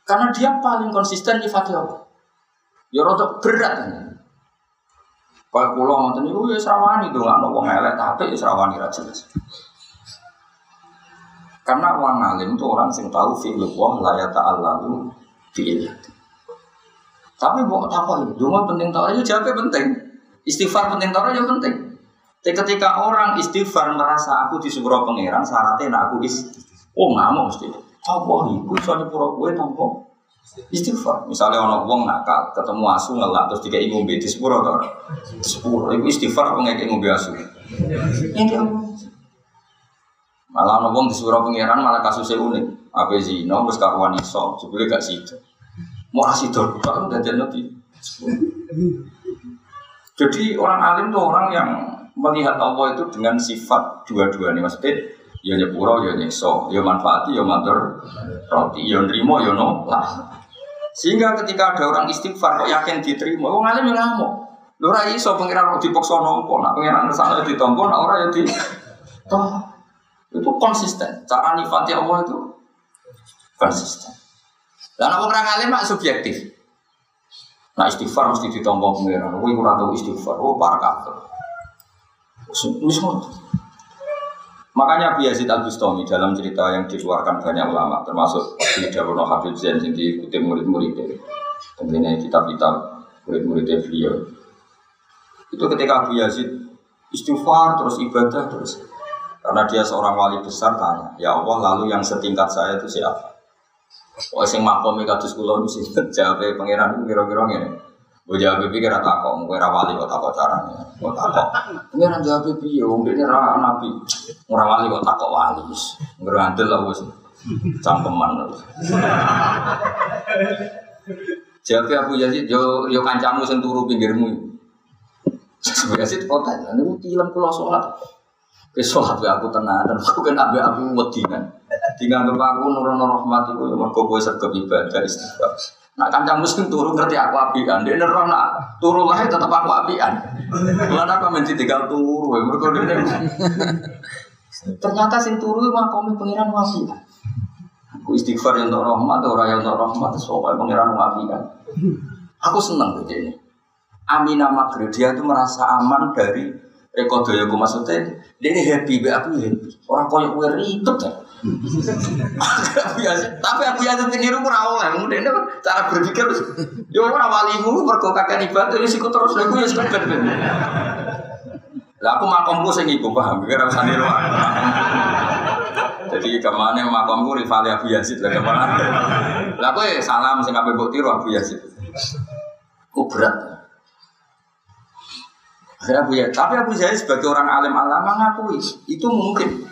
Karena dia paling konsisten di Allah. Ya rada berat. Kayak pulau ngoten niku ya srawani tuh nggak wong elek tapi ya srawani ra jelas. Karena orang alim itu orang sing tahu fi'il wah la ya ta'allalu fi'il. Tapi mau ini? Dungo penting tahu aja jawabnya penting. Istighfar penting tau ya penting. Tapi ketika orang istighfar merasa aku di sepuro pangeran, syaratnya nak aku is, oh nggak mau mesti. Apa ibu soalnya pura gue tanpa istighfar. Misalnya orang uang nakal, ketemu asu ngelak terus tiga ibu di sepuro tau. Sepuro, ibu istighfar apa nggak ibu asu? Ini Malah orang uang di sepuro pangeran malah kasusnya unik. Apa? No, bos karuan iso, sebelum gak situ. Mau asih dor, kan udah jadi nanti. Jadi orang alim itu orang yang melihat Allah itu dengan sifat dua-duanya. Maksudnya ya nyepuro, ya nyekso, ya manfaati, ya matur roti, ya nerimo, ya lah. Sehingga ketika ada orang istighfar kok yakin diterima, orang alim ya ngamuk. Lu rai iso pengiran roti dipaksa nompo, nak pengiran ke sana ditompo, nak orang ya di toh itu konsisten. Cara nifati Allah itu konsisten. Dan orang alim mak subjektif. Nah istighfar mesti ditombok pengiran. Kowe ora tahu istighfar. Oh para kafir. Makanya Abu Yazid Al Bustami dalam cerita yang dikeluarkan banyak ulama, termasuk di Darul Habib Zain yang diikuti murid-muridnya, tentunya kitab-kitab murid-muridnya beliau. Itu ketika Abu Yazid istighfar terus ibadah terus, karena dia seorang wali besar tanya, ya Allah lalu yang setingkat saya itu siapa? Oh sing makom kados kula mesti jawab pangeran kira-kira ngene. Gue jawab kira takok, gue rawali kok takok caranya. Kok takok. Pangeran jawab piye wong dene ra nabi. Ora wali kok takok wali. Ngrandel lah wis. Cangkeman. Jawab Abu Yazid yo yo kancamu sing turu pinggirmu. Yazid kota, niku tilam kula salat. Ke salat aku tenang dan aku kan abe aku wedi kan. Tinggal aku nurono rahmat itu ya mergo kowe sergap ibadah istighfar. Nak kancang muslim turu ngerti aku apian, dia neroh nak turu lah tetap aku apian. Mana aku mesti tinggal turu, ya mergo dia. Ternyata sing turu mah komi pengiran apian. Aku istighfar yang untuk rahmat, orang yang untuk rahmat, soalnya pengiran apian. Aku seneng gitu ini. Amina Maghrib dia itu merasa aman dari Eko doyoku maksudnya dia ini happy, aku happy. Orang koyok gue ribet ya tapi aku yang niru ora oleh. Kemudian cara berpikir yo ora walimu mergo kakek ibadah ya siku terus lha ya sekedar. Lah aku makomku sing iku paham, kira usah niru. Jadi ke mana makomku rivali Abu Yazid lah ke mana? Lah aku salam sing kabeh mbok tiru Abu Yazid. Ku berat. Akhirnya Abu Yazid, tapi Abu Yazid sebagai orang alim alama ngakui itu mungkin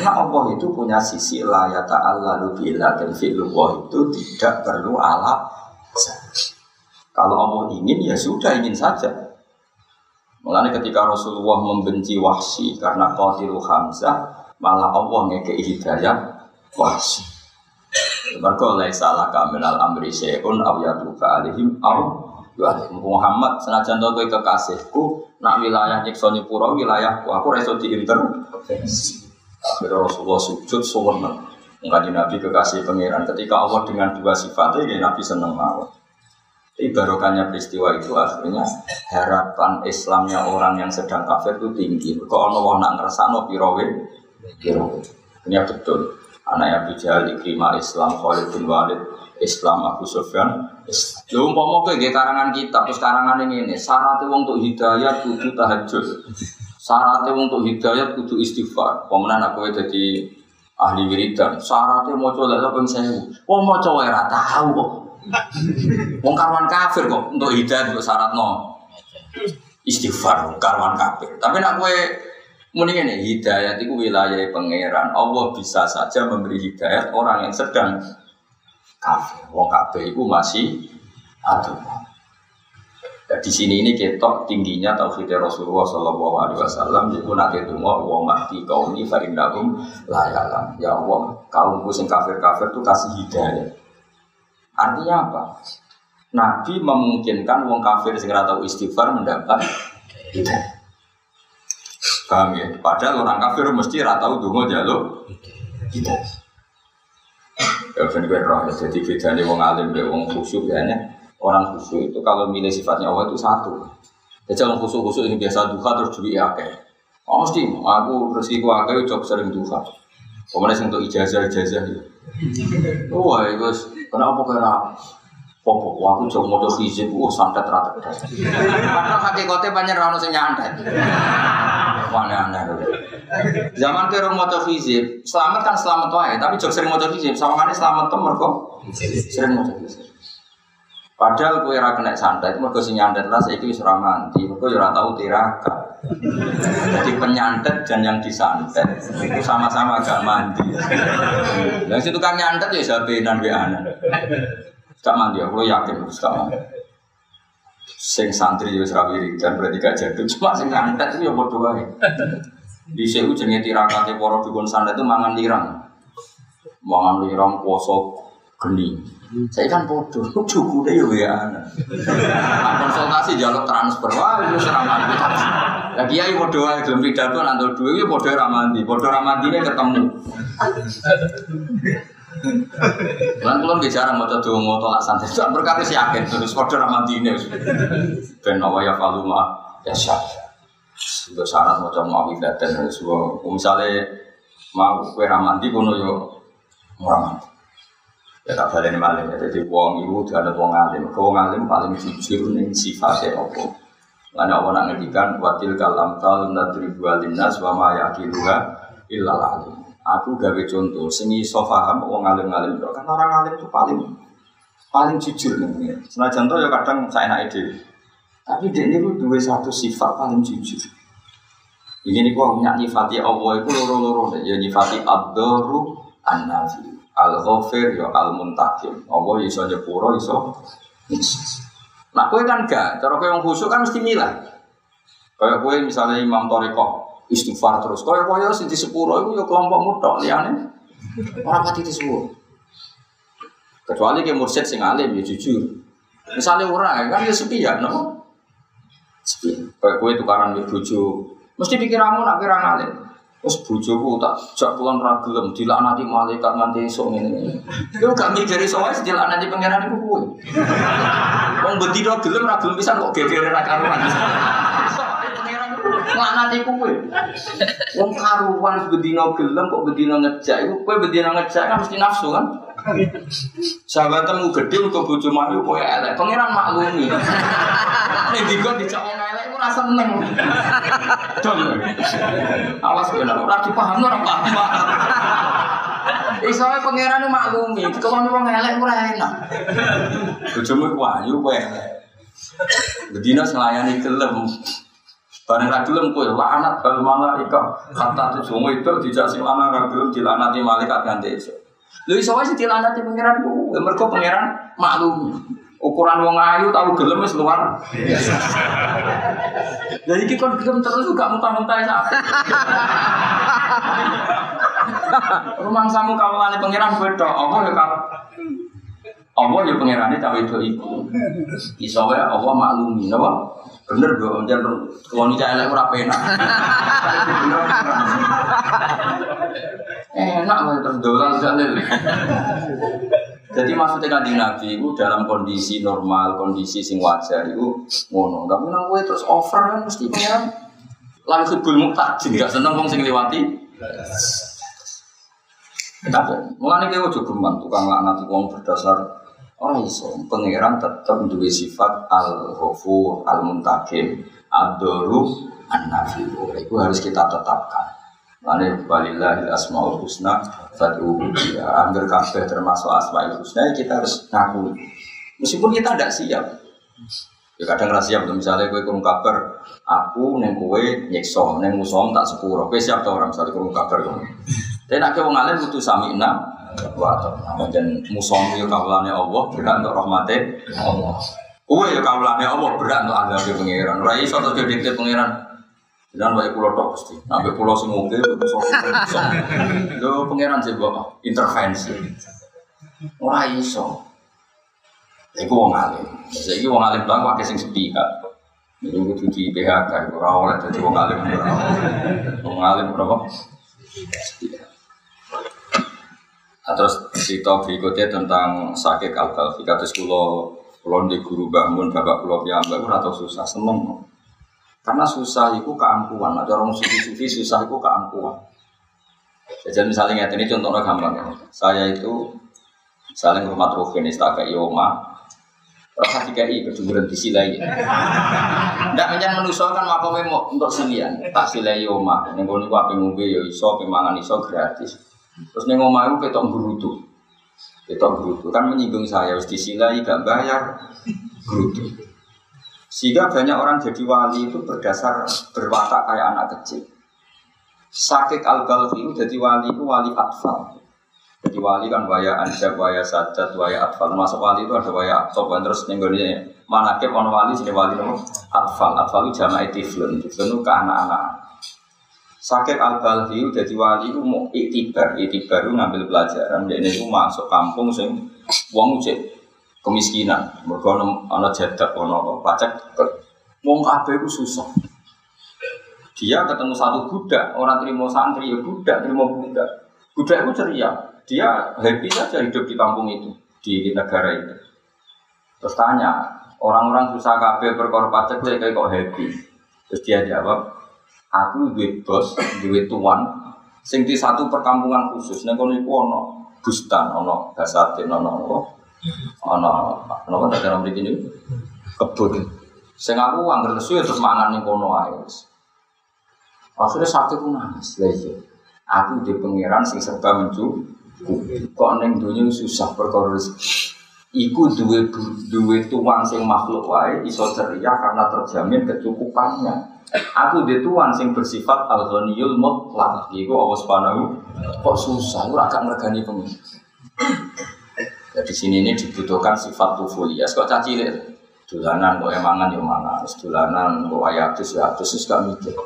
karena Allah itu punya sisi la ya ta'ala bila dan fi'lullah itu tidak perlu alat. Kalau Allah ingin ya sudah ingin saja. Mulanya ketika Rasulullah membenci wahsi karena qatilu Hamzah, malah Allah ngekei hidayah wahsi. Mereka oleh salah kaminal amri syai'un aw alihim aw Muhammad senajan kowe kekasihku nak wilayah nyiksa wilayahku aku reso diintervensi. Akhirnya Rasulullah sujud sewenang. Mengkaji Nabi kekasih pangeran. Ketika Allah dengan dua sifatnya, ya Nabi senang mawon. Tapi barokahnya peristiwa itu akhirnya harapan Islamnya orang yang sedang kafir itu tinggi. Kok Allah nak ngerasa no pirowe, pirowe. Ini betul. Anak Abu Jahal, Ikrimah Islam, Khalid bin Walid, Islam, Abu Sufyan. Lu umpama kowe nggih karangan kitab, terus karangan ini ini, wong untuk hidayah kudu tahajud. Syaratnya untuk hidayah kudu istighfar. Pemenang aku jadi ahli wiridan. Syaratnya mau coba lek ping 1000. Wong mau coba ora tahu kok. Wong karwan kafir kok untuk hidayah untuk syarat no. Istighfar karwan kafir. Tapi nak kowe muni ngene, hidayah itu wilayah pangeran. Allah bisa saja memberi hidayah orang yang sedang kafir. Wong kafir itu masih ada. Nah, di sini ini ketok tingginya tauhid Rasulullah Shallallahu Alaihi Wasallam. Jadi nanti itu mau wong mati kaum ini farindakum layalam. Ya Allah, kaumku sing kafir kafir tuh kasih hidayah. Artinya apa? Nabi memungkinkan wong kafir sing tahu istighfar mendapat hidayah. Paham ya? Padahal orang kafir mesti tahu dungo jaluk hidayah. Ya ben roh jadi bedane wong alim be wong khusyuk ya Orang khusyuk itu kalau milih sifatnya Allah itu satu. Jadi orang khusyuk-khusyuk ini biasa duha terus duit akeh. Oh, mesti, aku rezeki ku akeh jok sering duha. Kemudian untuk ijazah ijazah itu. Wah, itu kenapa kira Popo, aku jauh mau hizib, oh santet rata Padahal hakikatnya banyak rano sing nyantet. Aneh-aneh. Zaman ke rumah mau hizib, selamat kan selamat wae, tapi jauh sering mau hizib, sama kan selamat tuh mereka sering mau hizib. Padahal kue ra kena santet, mergo sing nyantet lah saiki wis ora mandi, mergo ya ora tau tirakat. Jadi penyantet dan yang disantet itu sama-sama agak mandi. Yang situ kan nyantet ya sabenan be anak. Gak mandi, aku yakin harus gak mandi. Sing santri ya serawiri dan berarti gak jadul, cuma sing nyantet itu ya bodoh aja. Di sewu jenenge tirakate para dukun santet itu mangan lirang. Mangan lirang poso geni. Saya kan bodoh, cukup deh ya. Nah, konsultasi jalur transfer, wah itu kita. Lagi ya bodoh aja, belum pidato atau dua, ya bodoh ramandi, bodoh ramandi ini ketemu. Lan kula nggih jarang maca donga tolak santai. Sak berkali sih yakin terus padha ramandi ini. Ben awa ya faluma ya syah. Untuk syarat maca muawidatan semua. Misalnya mau kue ramandi kono yo ramandi. Ya tak balik maling ya. Jadi wong ibu ada wong alim. Wong alim paling jujur nih sifatnya apa. Karena Allah nak ngedikan watil kalam tal nadribu alinnas wa ma yakiluha illa alim. Aku gawe contoh, seni iso paham wong alim-alim kan orang alim itu paling paling jujur nih. Senajan contoh ya kadang saya naik ide. Tapi dia ini dua satu sifat paling jujur. Ini nih kok nyifati Allah itu loro-loro ya nyifati abduru an-nafi al ghafir ya al muntakim Allah iso nyepuro iso nah kue kan gak. Cara kue yang khusyuk kan mesti milah. Kayak kue misalnya imam toriko istighfar terus. Kue kue sing di sepuro itu ya kelompok mutok liane orang pati di sepuro kecuali ke mursyid sing alim ya jujur. Misalnya orang kan ya sepi ya no? Sepi. Kayak kue tukaran di buju mesti pikiranmu nak kira ngalim Terus bujoku tak jak pulang ragilem dilaknati malaikat nganti esuk ngene. Yo gak mikir iso wae dilaknati pangeran iku kuwe. Wong bedino gelem ra gelem pisan kok gegere ra karuan. Laknati kuwe. Wong karuan bedino gelem kok bedino ngejak iku kowe bedino ngejak kan mesti nafsu kan. Sahabatmu gede kok bojo mayu kowe elek. Pangeran maklumi. Nek dikon dijak ora seneng. Dong. Awas kena ora dipaham ora paham. Iso ae pangeran maklumi, kalau wong elek ora enak. Bojomu ku ayu kowe elek. Bedina selayani gelem. Bareng ra gelem kowe laknat bal malaika. Kata tujuh itu dijak sing lanang ra gelem dilanati malaikat ganti esuk. Lha iso wae dilanati pangeran ku, mergo pangeran maklumi. Ukuran wong ayu tahu gelem wis luar. Jadi kita kon gelem terus gak muntah-muntah ya. Rumah samu kawulane pangeran beda. Allah ya kau. Allah ya pangerane cawe itu iku. Iso wae Allah maklumi, napa? Bener do, jan wong iki elek ora penak. Enak wae terus dolan jalil. Jadi maksudnya kanjeng Nabi itu dalam kondisi normal, kondisi sing wajar itu ngono. Tapi nang gue terus over kan mesti pengen langsung bul muktajin, gak seneng wong sing liwati. Tapi mulane kowe aja geman tukang laknat wong berdasar orang iso. Pangeran tetap duwe sifat al-ghafur, al-muntakim, ad-daru, an-nafiu. Itu harus kita tetapkan. Mane walillahil asmaul husna fad'uhu biha. Angger kabeh termasuk asmaul husna ya kita harus ngaku. Meskipun kita tidak siap. Ya kadang ra siap misalnya kowe kurung kabar, aku neng kowe nyekso, neng musom tak sepuro. Kowe siap ta orang misalnya kurung kabar kowe. Tapi nak wong alim butuh sami'na wa ata'na. Dan musom yo kawulane Allah, berat untuk rahmate Allah. Kowe yo kawulane Allah, berat untuk azab pengiran. Ora iso terus dikte pengiran. Jangan baik pulau tok pasti. Sampai pulau musom. Lho pengiran sih bapak intervensi. Ora iso. Iku wong alim. Saiki wong alim bang pakai sing sepi kan. Itu kudu di PHK, ora oleh dadi wong alim. Wong alim berapa? Nah, terus cerita berikutnya tentang sakit kalkal. Jika terus kulo kulo di guru bangun bapak kulo piyambak atau susah seneng. Karena susah itu keangkuhan. Ada orang sufi-sufi susah itu keangkuhan. Jadi misalnya ini contohnya gampang ya. Saya itu misalnya rumah Rohin istaka Ioma, rasa i keduduran di silai. Tidak menjadi manusia kan makomnya untuk silian. Tak silai Ioma. Yang gue nih apa ngombe ya iso, pemangan iso gratis. Terus neng omah itu ketok berutu. Ketok berutu kan menyinggung saya harus disilai gak bayar berutu. Sehingga banyak orang jadi wali itu berdasar berwatak kayak anak kecil. Sakit al itu jadi wali itu wali atfal. Jadi wali kan waya anja, waya sajat, waya atfal. Masuk wali itu ada waya atfal. Terus nenggolnya mana ke wali jadi wali itu atfal. Atfal itu jamaah tiflun. Tiflun itu ke anak-anak. Sakit al balhi jadi wali itu mau itibar, itibar itu ngambil pelajaran. Dan ini masuk kampung sing wong cek kemiskinan. Mereka ana jadak ana pacak. Wong kabeh itu susah. Dia ketemu satu budak, orang terima santri ya budak, terima budak. Budak itu ceria. Dia happy saja hidup di kampung itu, di negara itu. Terus tanya, orang-orang susah kabeh perkara pacak kayak kok happy. Terus dia jawab, Aku duwe bos, duwe tuan, sing di satu perkampungan khusus. Nek kono iku ana bustan, ana basatin, ana apa? Ana ana apa cara mriki niku? Kebun. Sing aku anggar lesu ya terus mangan ning kono ae. Akhirnya satu pun nangis, lagi. Iya. Aku di pangeran sing serba mencu, kok neng dunia susah perkara Iku duwe duwe tuan sing makhluk wae iso ceria karena terjamin kecukupannya. Aku di tuan sing bersifat al ghaniyul mutlaq. Iku Allah Subhanahu kok susah ora gak ngregani pengen. Jadi sini ini dibutuhkan sifat tufulias. Kok caci cilik dolanan kok emangan yo mana, dolanan kok ayatus ya atus gak mikir.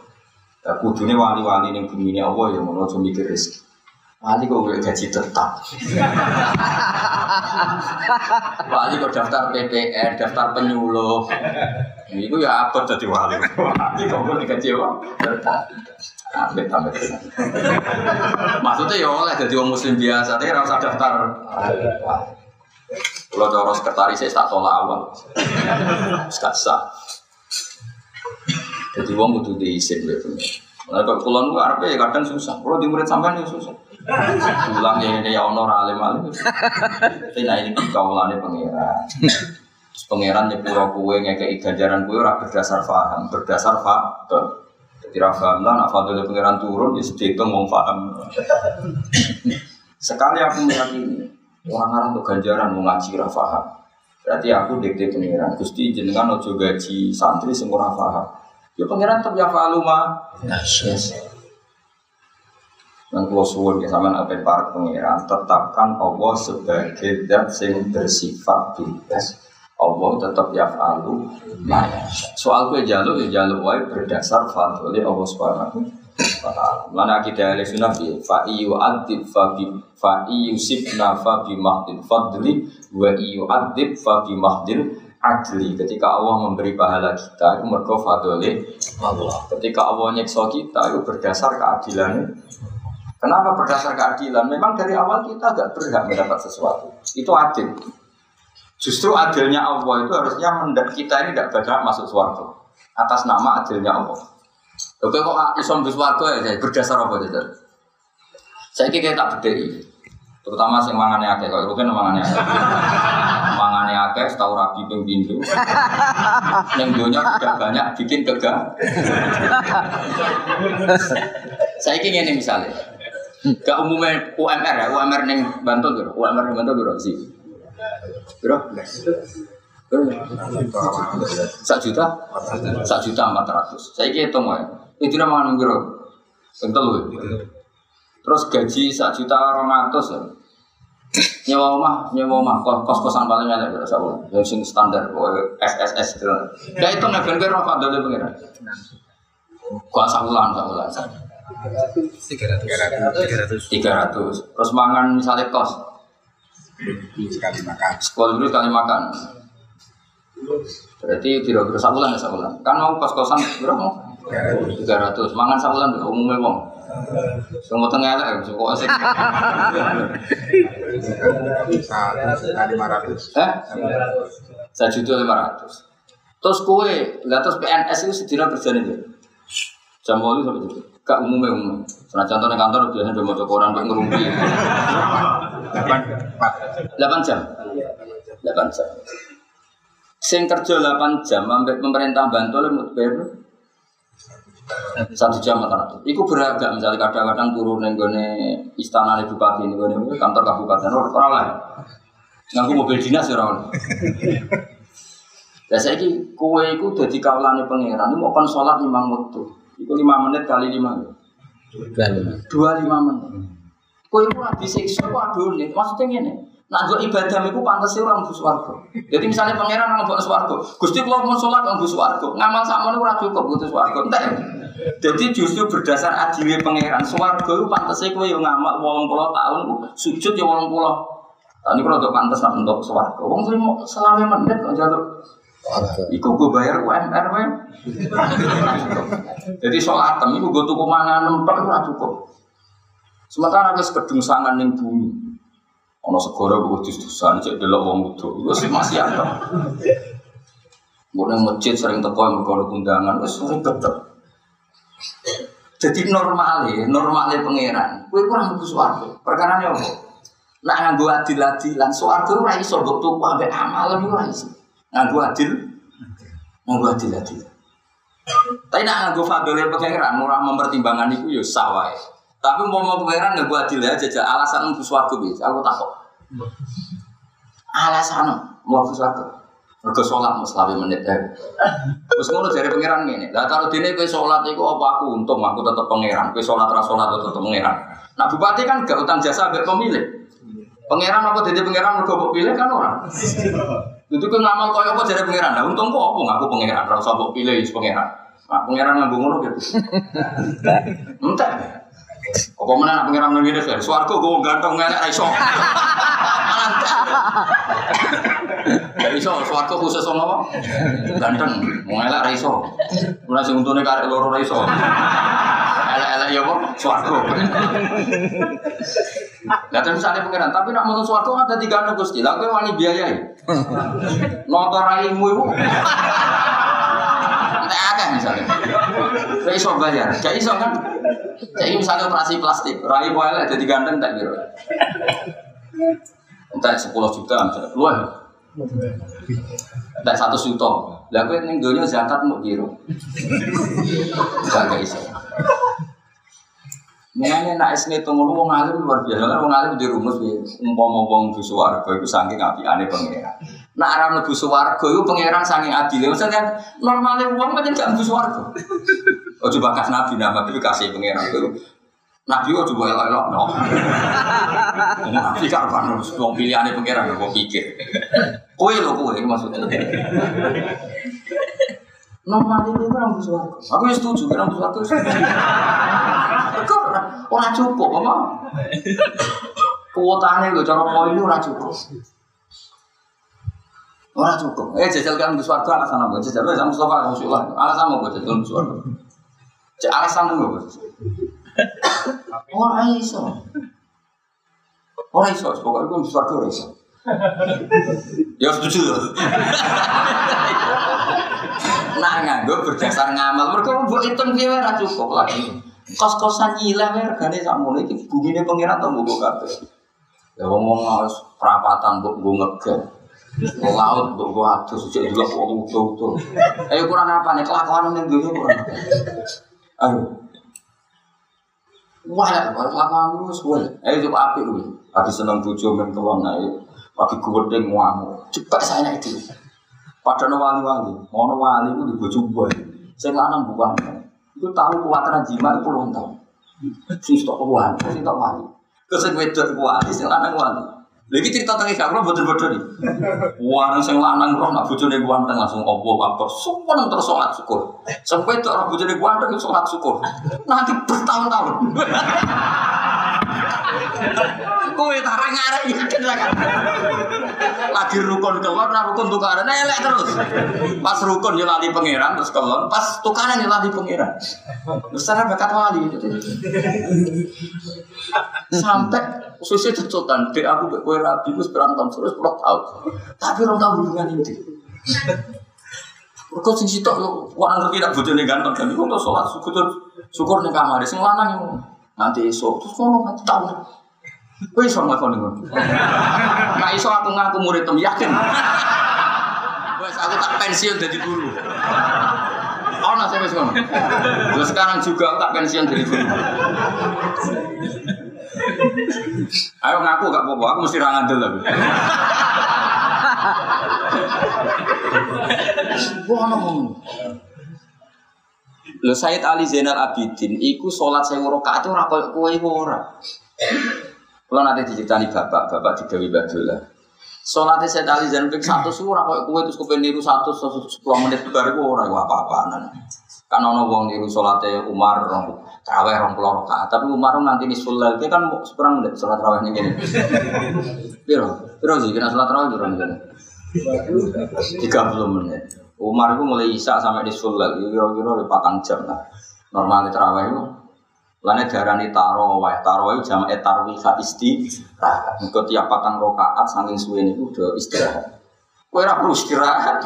Ya kudune wali-wali ning bumi ini Allah ya ngono mikir rezeki. Wali kok gue gaji tetap. wali kok daftar PPN, daftar penyuluh. Itu ya apa jadi wali? Wali kok gue gaji apa? Tetap. Amit. Maksudnya ya oleh jadi orang muslim biasa, tapi rasa daftar. Kalau cara sekretaris saya tak tolak awal, gak sah. Jadi uang butuh diisin gitu. Nah, kalau kulon gua Arab ya kadang susah. Kalau di murid sampean ya susah. Pulang ya ini ya honor alim alim. Tapi nah ini kaulane pangeran. Terus pangeran nyepuro kue ngekei ganjaran kue ora berdasar faham, berdasar faktor. Jadi rafaham lah, nak fadil pangeran turun, ya sedih mau faham. Sekali aku meyakini orang orang untuk ganjaran mau ngaji rafaham. Berarti aku dikte pangeran. Gusti jenengan ojo gaji santri semua rafaham. Ya pangeran tetap ya faluma. Dan kalau suwun ya sama apa para pengiran tetapkan Allah sebagai zat yang bersifat bebas. Allah tetap ya falu Soal gue jaluk ya jaluk wae berdasar fadli Allah subhanahu. Mana kita ahli sunnah bi fa iyu adib fa bi fa iyu sibna fa bi fadli wa iyu adib fa bi adli ketika Allah memberi pahala kita itu mergo fadli Allah ketika Allah nyekso kita itu berdasar keadilannya Kenapa berdasar keadilan? Memang dari awal kita agak berhak mendapat sesuatu. Itu adil. Justru adilnya Allah itu harusnya kita ini tidak berhak masuk suarga atas nama adilnya Allah. Oke kok isom di suarga ya berdasar apa itu? Saya kira tak berdiri. Terutama sing mangane akeh kok rugen mangane akeh. mangane akeh setahu rabi ping pindho. Ning donya sudah banyak bikin kegah. Saya ingin ini misalnya. Gak umumnya UMR ya, UMR neng Bantul bro, UMR neng Bantul bro sih. Bro, Sak juta? Sak juta empat ratus. Saya hitung ya. Itu nama bro. Bentul Terus gaji sak juta orang ratus ya. Nyewa rumah, nyewa rumah, kos kos kosan paling ada berapa sabun? Yang sing standar, SSS gitu. Ya itu nggak bener apa dulu pengiran. Gua sabulan, sabulan. Tiga ratus. Tiga ratus. Terus mangan misalnya kos. Sekali makan. Sekolah dulu sekali makan. Berarti kira-kira sabulan ya sabulan. Kan mau kos kosan berapa? Tiga ratus. Mangan sabulan umumnya bang. Semua tengah lah, cukup asik. Satu juta lima ratus. Eh? Satu juta lima ratus. Terus kue, lihat terus PNS itu sedina kerjaan itu. Jam bolu sampai itu. Gak umumnya umum. Karena contohnya kantor biasanya udah mau koran untuk ngerumpi. Delapan. Delapan jam. Delapan jam. Sing kerja 8 jam, sampai pemerintah bantu oleh mau bayar? Satu jam atau itu. Iku beragam misalnya kadang-kadang turun yang gue istana nih bupati ini gue kantor kabupaten orang lain. Ngaku mobil dinas ya orang. Ya saya ki kue iku jadi kaulane pangeran. Ini mau kon sholat lima waktu. Iku lima menit kali lima. Dua lima menit. Kue iku lagi disiksa waduh nih. Maksudnya gini. Nah, untuk ibadah itu pantas sih orang bus warga. Jadi misalnya pangeran orang bus warga, gusti kalau mau sholat orang bus warga, ngamal sama ini orang cukup butuh warga. Jadi justru berdasar adilnya pangeran, swarga itu pantas sih kue yang ngamal wolong puluh tahun, sujud ya wolong puluh. Tadi kalau untuk pantas untuk swarga, wong mau selama menit kok jatuh. Iku gue bayar UMR we. Jadi sholat iku gue tuku mangan nempak itu cukup. Sementara ada kedung sangan yang bumi. Ono segoro gue dus-dusan cek delok wong wudu. Wis masih ada. Gue nang masjid sering teko yang undangan wis sering tetep. Jadi normal ya, normal ya pangeran. Gue kurang butuh suarga. Perkara ini apa? Nak nganggo adil-adilan, suarga ora iso tuku ambek amal ora iso. Nganggo adil, nganggo adil-adil. Tapi nak nganggo fadole pangeran, ora mempertimbangkan iku ya sawah. Tapi mau mau pangeran nggak buat adil aja, alasan untuk suatu bis. Aku takut. Alasan mau suatu. Mereka sholat mau selawi menit eh. Terus ngono dari pangeran ini. Lah kalau dini kue sholat itu apa aku untung aku tetap pangeran. Kue sholat ras sholat tetap pangeran. Nah bupati kan gak utang jasa gak pemilih. Pangeran apa jadi pangeran mereka pilih kan orang. Itu kue ngamal kau apa jadi pangeran. Nah untung kok apa aku pangeran. Rasa buat pilih pangeran. Nah pangeran nggak ngono gitu. Entah. Apa mana nak pengiram nang ngene kan? Swarga gue ganteng ngelak ra iso. Gak iso, swarga khusus sama apa? Ganteng, mau ngelak ra iso. Mulai sing untune karek loro ra iso. Elek-elek ya apa? Swarga. Lah terus misalnya pengiran, tapi nak mau swarga kan dadi ganteng Gusti. Lah kowe wani biayai. Motor raimu iku. Entek akeh misalnya. Gak iso bayar, gak iso kan? Jadi misalnya operasi plastik, rai poel ada di ganteng tak kira. Entah sepuluh juta, luar. Entah satu juta. Lah kowe ning donya zakat mau kira. Gak gak iso. Mengenai nak es ngitung lu wong alim luar biasa kan wong alim di rumus ya umpama wong bu swarga iku saking apikane pangeran. Nak ora mlebu swarga iku pangeran saking adile. Maksudnya normalnya wong pancen gak mlebu swarga. Oh coba kas nabi nama tapi kasih pangeran itu. Nabi kok coba elok-elok no. Nabi karuan wong pilihane pangeran kok pikir. Kowe lho kowe maksudnya. Normal itu orang bersuara. Aku ya setuju, orang bersuara itu. Kok orang cukup, apa? Kuotanya gue cara poin orang cukup. Orang cukup. Eh jajal kan bersuara alasan apa? Jajal sama Mustafa Rasulullah. Alasan apa jajal bersuara? Cek alasan apa? Orang iso. Orang iso, pokoknya gue bersuara orang iso. Ya setuju loh. Nah nganggo berdasar ngamal, mereka mau hitung dia ora cukup lagi. Kos-kosan nyilah ya regane sakmono iki bumine pengiran to mbok kabeh. Ya ngomong harus perapatan mbok gue ngegel. Laut mbok gue adus sejak juga kok utuh-utuh. Ayo kurang apa nih kelakuan ning dunia kurang. Ayo. Wah, kelakuan lu suwe. Ayo coba apik lu. Lagi seneng bojo men kelon ayo. Lagi gudeng ngamuk. Cepat saya itu. Padahal wali-wali, ngono wali itu di bojo gue. Saya lanang bukan. Itu tahu kuatan jima puluhan tahun. Sing stok wali, sing tok wali. Terus sing wedok wali, sing lanang wali. Lagi cerita tentang Isya, kalau betul-betul nih. Wah, sing lanang roh nak bojone ganteng langsung opo kabar. Sumpah terus sholat syukur. Sampai itu orang bojone ganteng sholat syukur. Nanti bertahun-tahun. Kowe tarang ngarep yakin lah kan. Lagi rukun kelon, nah rukun tukaran, nah elek terus. Pas rukun ya lali pangeran terus kelon, pas tukaran ya lali pangeran. Besar bakat wali. Sampai susi cecotan, dek aku bek kue rabi, gue berantem terus pelok tau. Tapi orang tahu hubungan ini. Kau sing sitok yo, orang ngerti tak bojone ganteng, tapi kok sholat syukur syukur ning kamar, sing lanang yo nanti esok terus nanti tahu. Kowe iso ngakoni ngono. Nek iso aku ngaku murid tem yakin. Wes aku tak pensiun jadi guru. Oh, nasi wes ngono. Terus sekarang juga tak pensiun jadi guru. Ayo ngaku gak apa-apa, aku mesti rangan dulu. Wah, ngomong. Lho Sayyid Ali Zainal Abidin iku salat sewu rakaat ora koyo kowe ora. Kula nanti diceritani bapak, bapak digawe Badullah. Salat Sayyid Ali Zainal ping 100 ora koyo kowe terus kepen niru 100 10 menit bar iku ora iku apa-apaan. Kan ana wong niru salate Umar rong tarawih rong puluh rakaat, tapi Umar nanti di sulal kan seperang menit salat tarawih ning kene. Piro? Piro sih kena salat tarawih piro ning kene? 30 menit. Umar itu mulai isak sampai di sulal, kira-kira di patang jam lah. Normalnya terawih itu, lainnya darani tarawih, tarawih jam etarwi isti, istirahat. Engkau tiap patang rokaat, saking suwe ini udah istirahat. Kue ora perlu istirahat.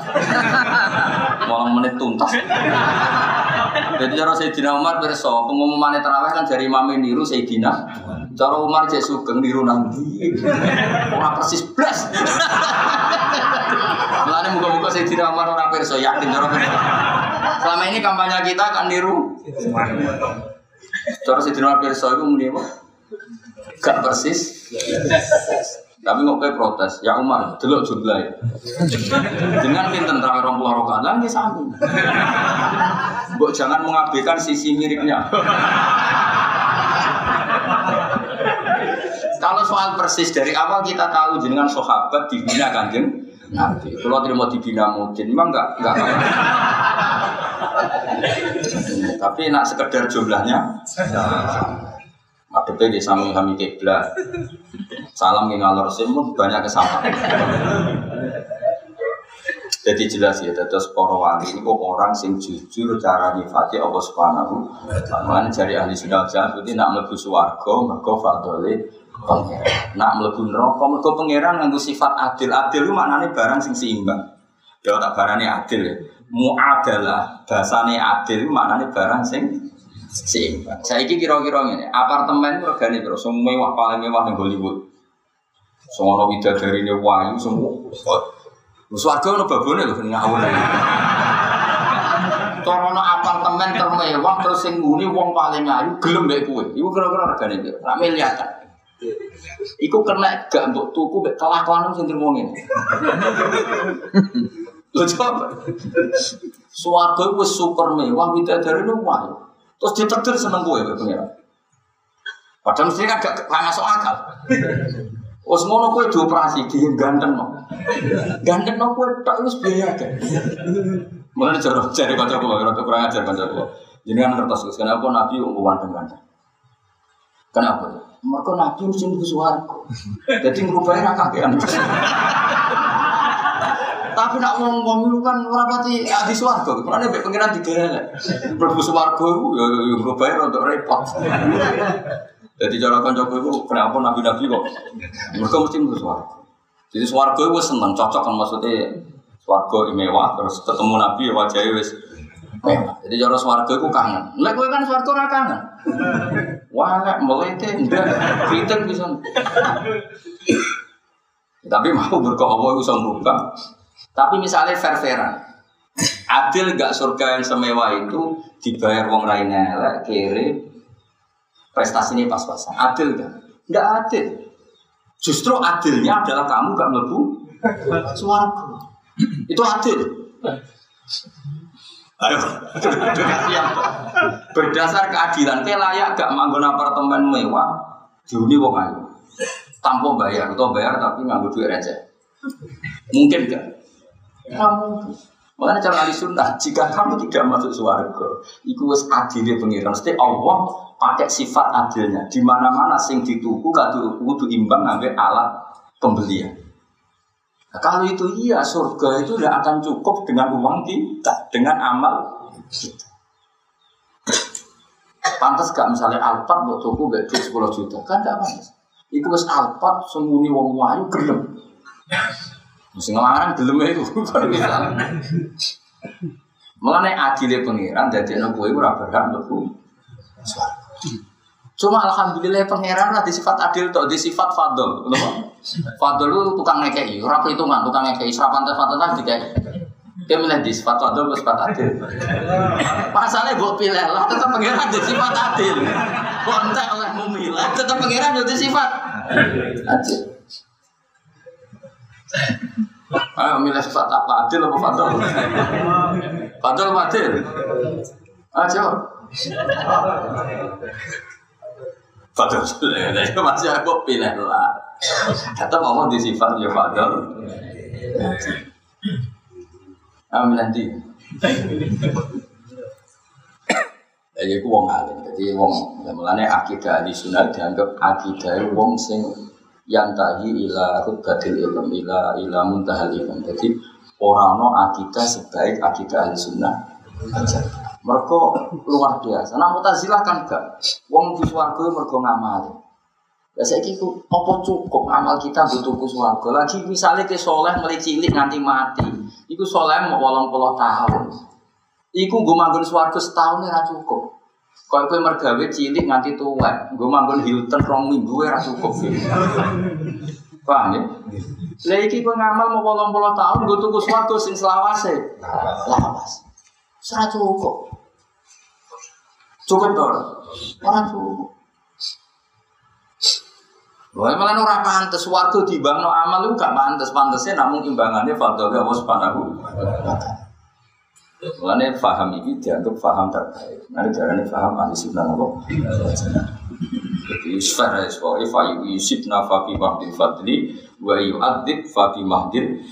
Malam menit tuntas. Jadi cara Sayyidina Umar berso, pengumuman terawih kan dari Imam niru Sayyidina. Cara Umar cek sugeng niru nanti. Ora persis blas. Mulane muga-muga Sayyidina Umar ora perso yakin cara Selama ini kampanye kita akan niru. Cara Sayyidina Umar perso itu muni apa? Gak persis. Tapi kok kayak protes, ya Umar, delok jumlah Dengan pinten terawih rong puluh rokaat, lah nggih sami. Mbok jangan mengabaikan sisi miripnya. Kalau soal persis dari awal kita tahu jenengan sahabat dibina kanjeng Nabi. Kalau terima dibina mungkin, memang enggak enggak Tapi nak sekedar jumlahnya. Madepnya di sami kami kiblat. Salam yang ngalor banyak kesamaan. Jadi jelas ya, terus para wali ini kok orang sing jujur cara nyifati Allah Subhanahu wa taala. Jari ahli sunnah jahal itu nak mlebu swarga mergo fadole. Nak mlebu neraka mergo pangeran nganggo sifat adil. Adil itu maknane barang sing seimbang. Ya tak barane adil ya. Muadalah bahasane adil maknane barang sing seimbang. Saiki kira-kira ngene, apartemen regane piro? Sing mewah paling mewah ning Hollywood. Semua widadari ini wahyu semua. Swarga ono babone lho ngawur. Cara ono apartemen termewah terus sing nguni wong paling ayu gelem mbek kowe. Iku kira-kira regane piro? Rak miliar kan. Iku kena gak mbok tuku mbek kelakuan sing ngene. Coba. Swarga wis super mewah widadari ini wahyu. Terus ditetir seneng mbek pengira. Padahal mesti kan gak masuk akal. Wes ngono kowe dioperasi di ganteng no. Ganteng no kowe tok wis biaya kan. Mulane cara cari kanca kula ora kurang ajar kanca kula. Jenengan ngertos Gus, kenapa Nabi umum ganteng? Kenapa? Mereka Nabi mesti nunggu suaraku. Jadi ngerubahnya kakean. Tapi nak ngomong itu kan ora pati di swarga. Mulane mek pengiran digelek. Mlebu swarga iku ya ya ngerubahnya untuk repot. Jadi cara kanca itu kenapa nabi-nabi kok mereka mesti mlebu swarga. Jadi swarga itu seneng cocok kan maksudnya swarga mewah terus ketemu nabi ya wajahnya wis mewah. Jadi cara swarga itu kangen. Lek kowe kan swarga ora kangen. Wah, melete, enggak, kritik bisa. Tapi mau berkah Allah itu buka. Tapi misalnya fair-fairan. Adil gak surga yang semewah itu dibayar wong raine elek, kere, prestasinya pas-pasan. Adil gak? Gak adil. Justru adilnya adalah kamu gak melebu suaraku. Itu adil. Ayo, berdasar keadilan, kayak layak gak manggon apartemen mewah, diuni wong ayu, tanpa bayar atau bayar tapi nganggo duit receh. Mungkin gak? Kamu Makanya cara ahli sunnah, jika kamu tidak masuk surga, itu wis adilnya pengiran. Mesti Allah pakai sifat adilnya. Di mana mana sing dituku kadu kudu imbang ngambil alat pembelian. Nah, kalau itu iya, surga itu tidak akan cukup dengan uang kita, dengan amal kita. Pantas gak misalnya Alphard buat tuku gak 10 juta, kan gak pantas. Itu wis Alphard sembunyi wong wayu gelem. Mesti ngelarang gelem itu bisa. Mengenai adilnya pengiran, jadi anak gue ora berhak mlebu Cuma alhamdulillah pangeran lah di sifat adil tuh, di sifat fadl. Fadl itu tukang ngekei, ora perhitungan, tukang ngekei, serapan teh fadl lah dikai. Dia milih di sifat fadl atau sifat adil. Pasalnya gue pilih lah, tetap pangeran di sifat adil. Kontek oleh memilah, tetap pangeran di sifat adil. Ayo milih sifat apa adil apa fadl? Fadl apa adil? Ayo. Fadl ya itu masih aku pilih lah. Kata mau di sifat ya Fadl. Ayo nanti. Ya iku wong alim. Jadi wong mulane akidah di sunnah dianggap akidah wong sing yang tadi ila rubbatil ilm ila ila muntahal ilm. Jadi orang no akidah sebaik akidah ahli sunnah aja. Mereka luar biasa. Nah mutazilah kan gak. Wong di suarga mereka ngamali. Ya saya kira apa cukup amal kita butuh ke suarga. Lagi misalnya ke soleh mulai cilik nganti mati. Iku soleh mau walang puluh tahun. Iku gue manggon suarga setahun ya cukup. Kalau gue mergawe cilik nganti tua, gue manggon Hilton rong minggu ya cukup. Paham ya? Lah iki gue ngamal mau puluh tahun, gue tunggu suarga sing selawase. Lawas. Serah cukup. Cukup dong. Orang cukup. Wah, malah ora pantes waktu di bangno amal itu gak pantes, pantesnya namun imbangannya fadl Allah subhanahu Mulane faham ini dianggap faham terbaik. Nanti jarane faham ahli sunnah apa? Jadi sfera ya, pokoknya fa yusibna fa fi mahdil fadli wa yu'adzib fa fi mahdil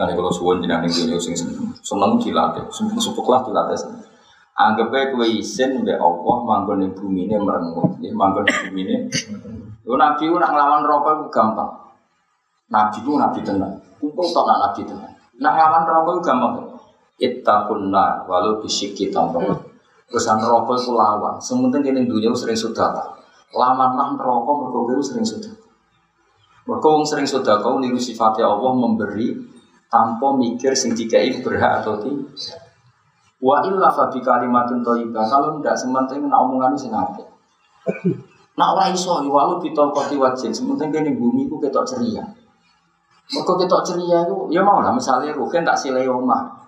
Nanti kalau suwon jenengan ning dunia sing seneng, dilatih, seneng sepuklah dilatih. Anggap aja kue isin mbak Allah manggon ning bumi ini merengut, ya manggon ning bumi ini. Yo nabi ku nak nglawan rokok itu gampang. Nabi ku nabi tenang, kumpul tok nabi tenang. Nak nglawan rokok itu gampang. Ittaqun nar walau bisyiki tamrok. Pesan rokok itu lawan. Sementing kene dunia sering sudah Laman lah rokok mergo kowe sering sudah. Mergo wong sering sudah kau niru sifatnya Allah memberi tanpa mikir sing dikai berhak atau tidak. Wa illa fa bi kalimatun thayyibah. Kalau ndak sementing nak omongan sing apik. Nak ora iso walu bitol koti wajin, sementing kene bumi ku ketok ceria. Mergo ketok ceria itu ya mau lah misalnya rugen tak silai omah.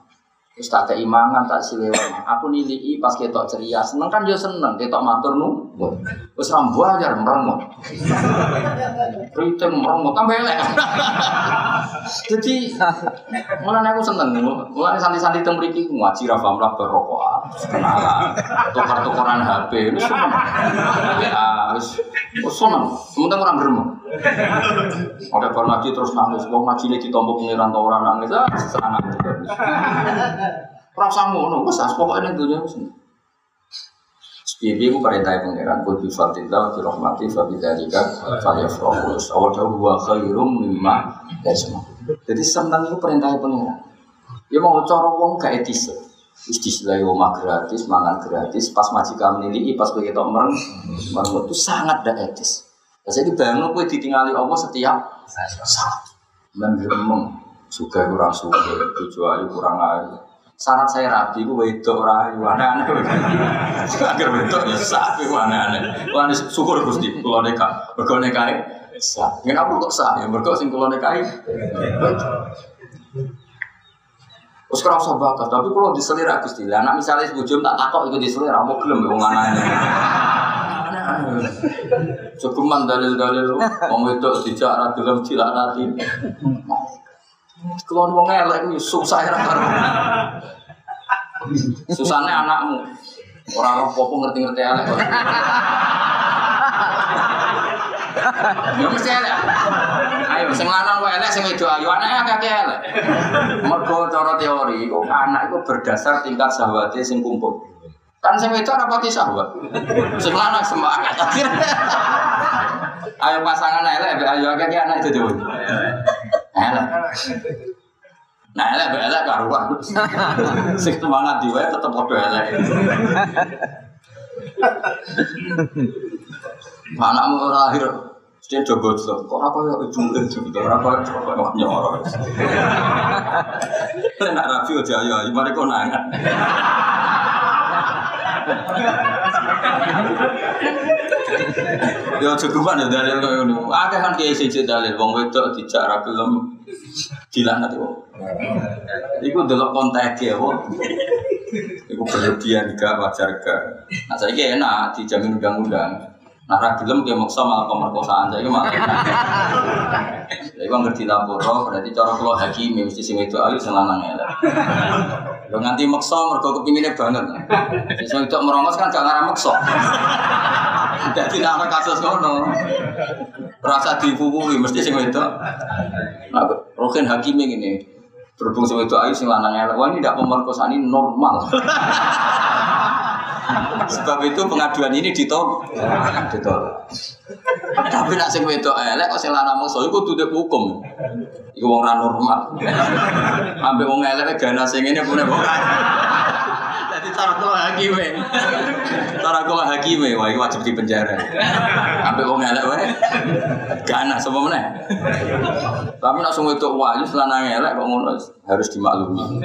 Terus tak keimangan tak omah. Aku nilai pas ketok ceria, seneng kan yo seneng ketok matur nu. Wis rambu aja meremut. Ritem meremut tambah elek. Jadi mulane aku seneng. Mulane santai-santai mriki ku ngaji ra paham lah berokokan. Kenalan. Tukar-tukaran HP wis seneng. Ya seneng. Sementara orang beremuk. Ada bar ngaji terus nangis. Ngaji iki ditompo pengiran ta ora nangis. Ah seneng. Ora usah ngono, wis pokoke ning dunya wis. Bibi ku perintah pangeran kul bi fadlillah bi rahmati fa falyafrahu. Awal tahu wa khairum mimma yasma. Jadi seneng itu perintah pangeran. Ya mau cara wong gak etis. Wis disilai omah gratis, mangan gratis, pas majikan menilai, pas ketok mereng, mereng itu sangat gak etis. Jadi bayangno kowe ditinggali Allah setiap saat. Men gremeng, suka kurang suka, ayu kurang ayu. Syarat saya rabi ku wedok ora ayu aneh-aneh. Agar wedok ya sah ku aneh-aneh. Wah ini syukur Gusti kula neka. Mergo nekae sah. Kenapa kok sah? Ya mergo sing kula nekae. Terus kira usah bakat, tapi kalau diselera Gusti. Lah anak misalnya sebujum tak takok iku diselera mau gelem wong aneh. Cukuman dalil-dalil wong wedok dijak ra gelem dilaknati. Kalau wong elek kuwi susah ya karo. Anakmu. Orang apa ngerti-ngerti elek. Ya mesti elek. Ayo sing lanang kok elek sing wedok ayo anake akeh elek. Mergo cara teori kok anak itu berdasar tingkat syahwate sing kumpul. Kan sing wedok ora pati syahwat. Sing lanang semangat. Ayo pasangan elek ayo akeh anak itu dhewe. Elek. Nah, elek mbek elek karuan. Sing semangat diwe tetep padha elek. Anakmu lahir Dia coba tuh, kok apa ya ibu itu gitu, apa ya coba nyoro. Nak rapi aja ayo mari kau nangan. Ya cukup ya dalil kau ini. Ada kan kayak sih dalil, bang wedok dijak ra film dilaknat wong. Iku delok konteknya wong. Iku berlebihan gak wajar gak. Nah saya enak dijamin undang-undang. Nah, ra gelem dia maksa malah pemerkosaan saya malah. Jadi gua ngerti lapor, berarti cara kalau hakim mesti sing itu ayu sing lanang elek. Lo nganti maksa mergo kepingine banget. Sing itu merongos kan gak ngarah maksa. Jadi nak kasus ngono. Rasa dipukuli mesti sing itu. Nah, rohin hakim ini berhubung sing itu ayu sing lanang elek. Wah ini tidak pemerkosaan ini normal. Sebab itu pengaduan ini ditolak. Ditolak. Tapi nak sing wedok elek kok sing lanang mongso iku tutup hukum. Iku wong ra normal. Ambek wong elek gana sing ngene punya wong. Kula hakime. Kula hakime wah iku wajib di penjara. Ambek wong elek wae. Gana sapa meneh. Tapi nak sing wedok wayu selanang elek kok ngono harus dimaklumi.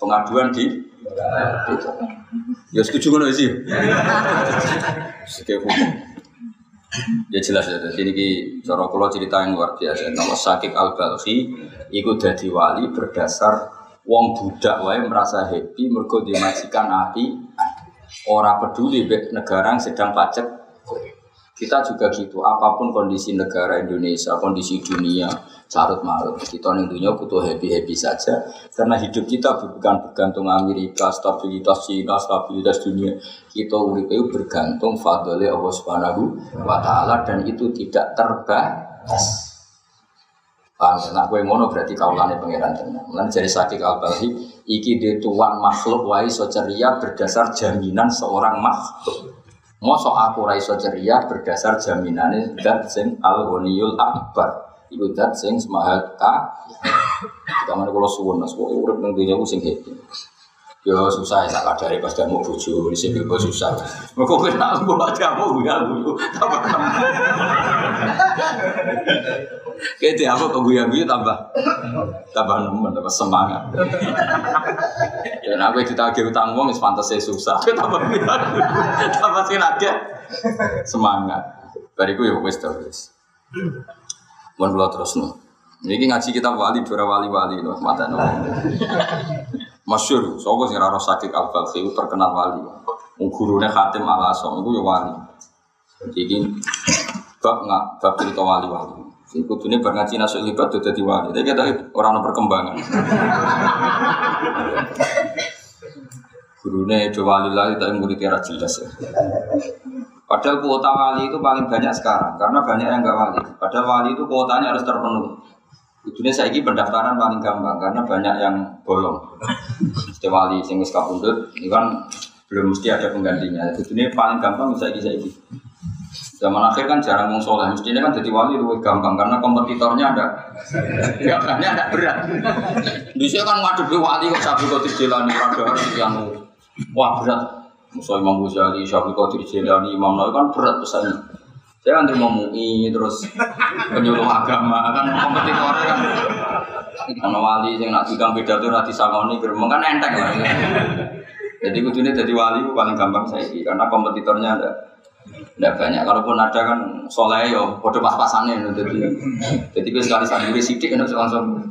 Pengaduan di Ya setuju ngono sih. Sekep hukum. Ya jelas ya, jadi ini cara kula cerita yang luar biasa. Nama Sakik Al Balhi, ikut jadi wali berdasar wong budak wae merasa happy mergo dimajikan ahli ora peduli be negara yang sedang pacek kita juga gitu apa pun kondisi negara Indonesia kondisi dunia carut marut kita nih dunia butuh happy happy saja. Karena hidup kita bukan bergantung Amerika stabilitas Cina stabilitas dunia. Kita urip itu bergantung fadli Allah Subhanahu wa taala dan itu tidak terbatas Paham? Nah, gue ngono berarti kaulane pangeran tenan. Lan jadi sakit al iki de tuan makhluk wae so ceria berdasar jaminan seorang makhluk. Mosok aku ra iso ceria berdasar jaminane zat sing al ghaniyul akbar. Iku zat sing semaha ka. Kamane kula suwun mas kok urip nang dunya ku sing happy. Yo susah ya tak dari pas mau bojo di sini kok susah. Mergo kowe nak mbok jamu ya guyu. Kayak apa guyu guyu tambah tambah nemen tambah semangat. Ya nak kowe ditagih utang wong wis pantes susah. Tambah. Tambah sing semangat. Bariku ya wis wis. Mun kula. Ini ngaji kita wali, dua wali-wali, loh, mata Masyur, soalnya sih raro sakit al balkhi terkenal wali. Gurune Khatim al Asom itu ya wali. Jadi bab nggak bab wali-wali. Iku dunia berngaji nasuk libat tuh jadi wali. Tapi kita orang perkembangan. Gurune do wali lah tapi muridnya jelas ya. Padahal kuota wali itu paling banyak sekarang karena banyak yang nggak wali. Padahal wali itu kuotanya harus terpenuhi. Ini saya ini pendaftaran paling gampang karena banyak yang bolong. Mesti wali sing wis kapundhut ini kan belum mesti ada penggantinya. Ini paling gampang saya ini saya ini. Zaman akhir kan jarang ngomong soleh, mestinya kan jadi wali lebih gampang karena kompetitornya ada, ya kan ada berat. Sini kan ngadepi wali kok sapi kok dijelani rada yang wah berat. Musa Imam Ghazali, Syafi'i Qadir Jilani, Imam Nawawi kan berat pesannya. Saya kan terima MUI terus penyuluh agama kan kompetitornya kan Ana wali sing nak tukang pidato ora disangoni gremeng kan enteng lah. Jadi kudune jadi wali paling gampang saiki karena kompetitornya ada tidak banyak. Kalaupun ada kan soleh yo podo pas-pasannya jadi jadi gue sekali sendiri sidik kan langsung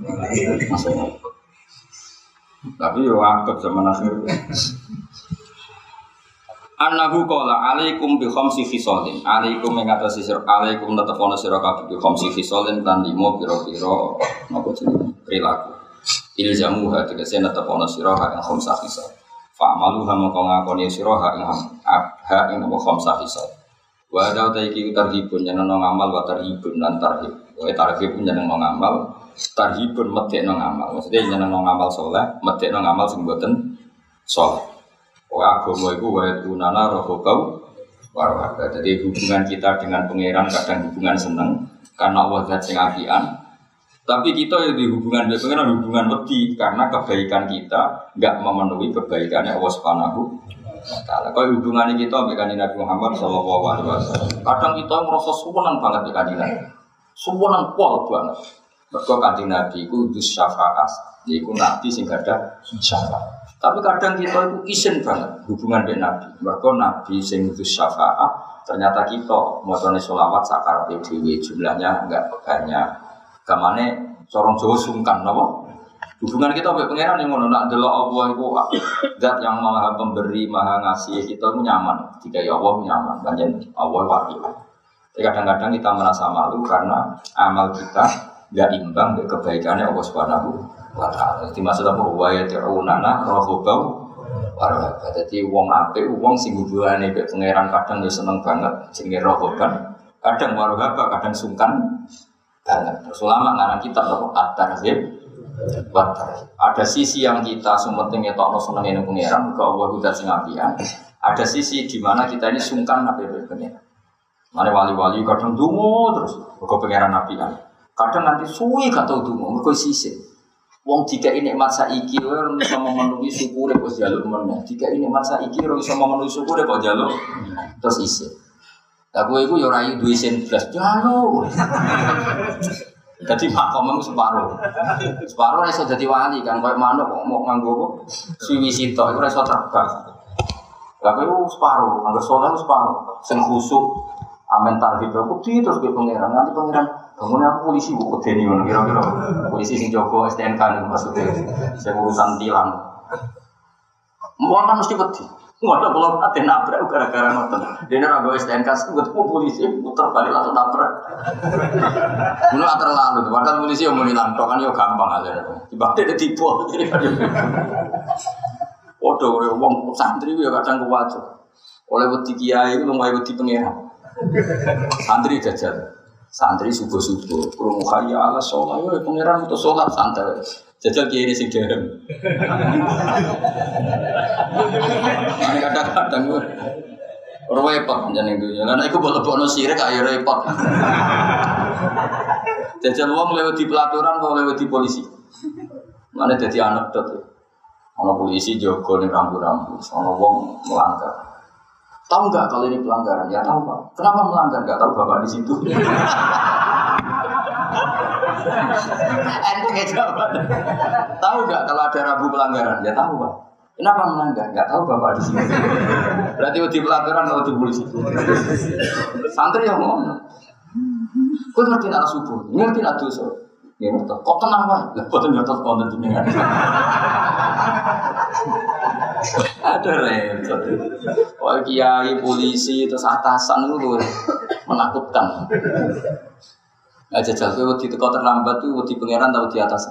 masuk. Tapi yo akut zaman akhir. Annahu qala alaikum bi khamsi khisalin. Alaikum atas sira alaikum netepono sira kabeh bi khamsi khisalin lan limo pira-pira napa jenenge perilaku. Ilzamu ha tegese netepono sira ha ing khamsa khisal. Fa'malu ha mongko ngakoni sira ha khisal. Wa ada ta iki tarhibun nyeneng ngamal wa tarhibun lan tarhib. Wa tarhibun nyeneng ngamal, tarhibun medekno ngamal. Maksudnya nyeneng ngamal saleh, medekno ngamal sing boten saleh. Oh agama itu wa tunana warwaga. Jadi hubungan kita dengan pangeran kadang hubungan seneng karena Allah zat sing. Tapi kita ya di hubungan dengan pangeran hubungan wedi karena kebaikan kita nggak memenuhi kebaikannya Allah Subhanahu taala. Kau hubungannya kita dengan Nabi Muhammad Shallallahu alaihi wasallam. Kadang kita merasa senang banget dengan Nabi. Senang pol banget. Mereka kanjeng Nabi itu dus syafaat. Yaitu Nabi sing ada syafaat. Tapi kadang kita itu isin banget hubungan dengan Nabi. Mereka Nabi sing itu syafaat. Ternyata kita mau sholawat sakar PDW jumlahnya enggak banyak. Kamane corong Jawa sungkan, nopo. Hubungan kita sampai pangeran yang ngono nak delok Allah itu zat yang maha pemberi, maha ngasih kita itu nyaman. Jika ya Allah nyaman, banyak Allah wakil. Jadi kadang-kadang kita merasa malu karena amal kita nggak imbang dengan kebaikannya Allah Subhanahu wa taala. Jadi maksud apa wa yad'unana rahobau warahaba. Jadi wong apik wong sing hubungane mek pangeran kadang ya seneng banget jenenge rahoban, kadang warahaba, kadang sungkan banget. Terus ulama ngarang kitab apa at-tarhib Ada sisi yang kita sementing ya tokno seneng ini pangeran, ke Allah udah sing apian. Ada sisi di mana kita ini sungkan apa pangeran. Mana wali-wali kadang dungu terus ke pangeran apian. Kadang nanti suwi gak tau dungu, mergo sisi. Wong jika ini nikmat saiki ora bisa memenuhi syukure kok jaluk meneh. Jika ini nikmat saiki ora bisa memenuhi syukure kok jaluk terus isi. Lah kowe iku ya ora sen jaluk. Jadi makommu separuh. Separuh iso dadi wali kan koyo manuk kok mau nganggo apa? Siwi sitok iku iso terbang. Lah kowe separuh, anggar saleh separuh. Sing khusuk amen tarhib aku terus ke pangeran. Nanti pangeran bangun aku polisi bu kedeni kira-kira. Polisi sing jaga STNK maksudnya. Saya urusan tilang. Mau kan mesti wedi. Ngono kalau ate nabrak gara-gara nonton. Dene ora go STNK sebut polisi puter balik langsung nabrak. Ngono terlalu. Padahal polisi yang muni lantok kan yo gampang aja. Tiba-tiba dia tipu. Waduh, wong santri ya kadang kuat. Oleh wedi kiai lumayan wedi pangeran. Santri jajan. Santri subuh-subuh, kurung kaya ala sholat, ya pangeran untuk sholat santai. Jajal kiai ini sing derem. Ini kadang-kadang gue repot itu, karena aku boleh bono sirik ayo repot. Jajal uang lewat di pelaturan, atau lewat di polisi. Mana jadi anak dot Ono polisi jogo nih rambu-rambu, ono wong melanggar. Tahu nggak kalau ini pelanggaran? Ya tahu pak. Kenapa melanggar? Gak tahu bapak di situ. Enteng jawaban. Tahu nggak kalau ada rabu pelanggaran? Ya tahu pak. Kenapa melanggar? Gak tahu bapak di sini. Berarti di pelaturan atau di polisi. Santri yang ngomong. Kau ngerti nak subuh, ngerti nak dosa. Ya ngerti. Kok tenang pak? Lah boten ngerti konten jenengan. Ada repot. Wah kiai polisi terus atasan itu menakutkan. Nggak jajal kowe wedi teko terlambat tuh wedi pangeran tau di atas.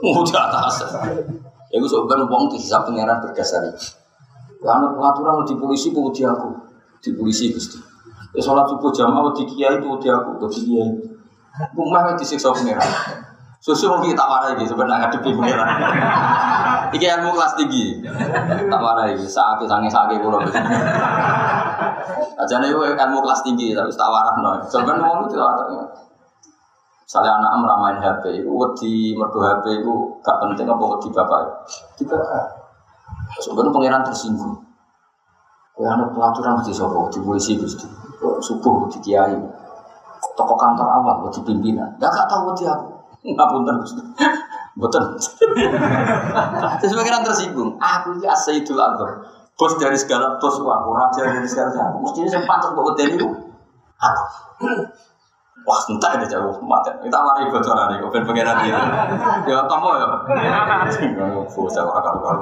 Oh di atas. Ya gue sebenarnya wong dihisap pangeran berdasar itu. Karena pengaturan di polisi ku wedi aku. Di polisi Gusti. Ya sholat subuh jamaah wedi kiai itu wedi aku, wedi kiai. Rumah disiksa pangeran. Susu mau kita warai gitu sebenarnya ngadepi pangeran. Iki ilmu kelas tinggi. Tak warai saat sange sange kulo. Aja nih gue ilmu kelas tinggi tapi tak warah no. Sebenarnya mau itu ada. Misalnya anak meramain HP, itu wedi merdu HP itu gak penting apa wedi bapak. Di bapak. Sebenarnya pangeran tersinggung. Kau anak pelaturan di sopo, di polisi gusti. Subuh di kiai. Toko kantor awal, di pimpinan. Gak gak tahu wedi aku. Ngapunten. Betul. Terus pikiran tersinggung. Aku ini asyidul akbar. Bos dari segala bos, wah, raja dari segala siapa. Mestinya sempat untuk hotel itu. Aku. Wah, entah ada jauh mati. Kita mari bocoran nih, open pengiran gitu. Ya, tamu ya. Bocah orang karu-karu.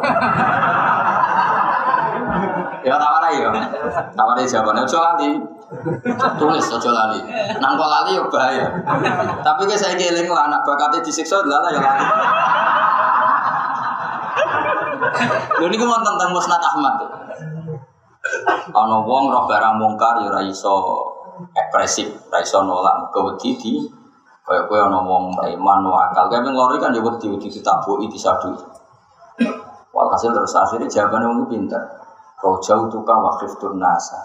Ya tawarai ya. Tawarai jawabannya ojo lali. Tulis ojo lali. Nang kok lali ya bahaya. Tapi saya keling lah anak bakatnya disiksa lah ya lali. Lho niku wonten tentang Musnad Ahmad. Ana wong roh barang mungkar ya ora iso ekspresif, ora iso nolak kewedi di kaya kowe ana wong iman wakal. Kayak nglori kan ya wedi wedi ditabuki disadu. Walhasil terus akhirnya jawabannya wong pinter. Jauh tuka wakif nasa.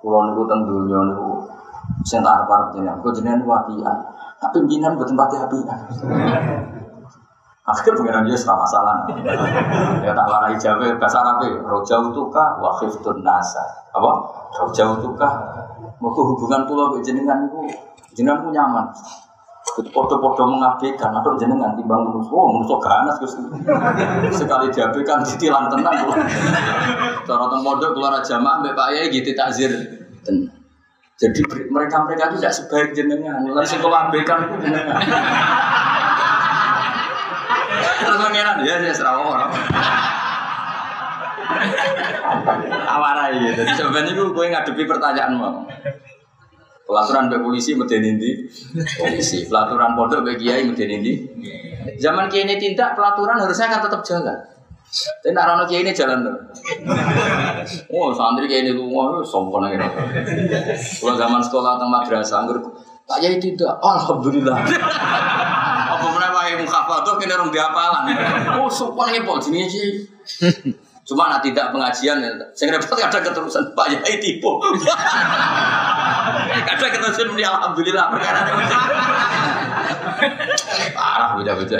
Kulo niku teng dunya niku sing tak arep-arep jenengan. Kok jenengan wapian. Tapi jenengan mboten pati apian. Akhirnya pengiran dia sama masalah. ya tak warai jabe bahasa Arab Roja utuka wakif nasa. Apa? Roja utuka. Mau hubungan pulau jenengan itu jenengan pun nyaman. Podo-podo mengabaikan atau jenengan timbang manusia, oh manusia ganas gus. Sekali diabaikan ditilang tenang. Cara teng pondok keluar jamaah mbak Pak Yai gitu takzir tenang. Jadi mereka mereka itu tidak sebaik jenengan. Lalu sing abaikan itu jenengan. Terus mengenan ya saya serawa orang. Awarai gitu. Jadi sebenarnya gue ngadepi pertanyaan mau. Pelaturan be polisi medeni di polisi. Pelaturan pondok be kiai medeni di. Zaman kiai ini tindak pelaturan harusnya kan tetap jalan. Tapi nak rono kiai ini jalan tuh. Oh santri kiai ini lunga, sombong aja. Kalau zaman sekolah atau madrasah, anggur tak jadi tidak. Alhamdulillah. Wae mukhafadah kene orang diapalan. Oh sopan iki pol jenenge sih. Cuma nak tidak pengajian ya. Saya repot kadang keterusan Pak Yai tipu. kadang keterusan muni alhamdulillah perkara Parah beda-beda.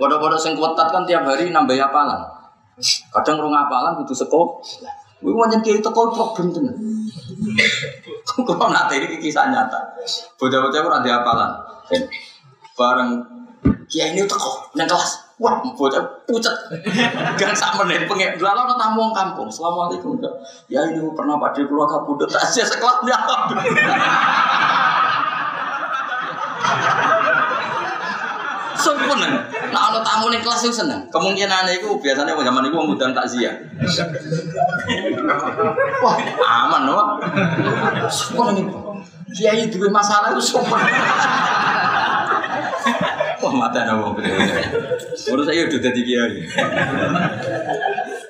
Bodoh-bodoh sing kuat kan tiap hari nambah apalan. Kadang rong apalan butuh seko. Gue mau kiai teko problem tenan. Kalau nanti ini kisah nyata. Bocah-bocah ora di apalan. Bareng kiai ini teko nang kelas. Wah, bocah pucat. Gang sak menit pengen. Lalu ada tamu wong kampung. Assalamualaikum. Ya ini pernah pada keluarga budut tak sia sekelas dia. Sempurna. Nah, kalau tamu nih kelas itu seneng. Kemungkinan itu biasanya zaman itu ngundang takziah. Wah, aman loh. Sempurna nih. Kiai dua masalah itu sempurna. Wah mata wong Menurut saya udah jadi kiai.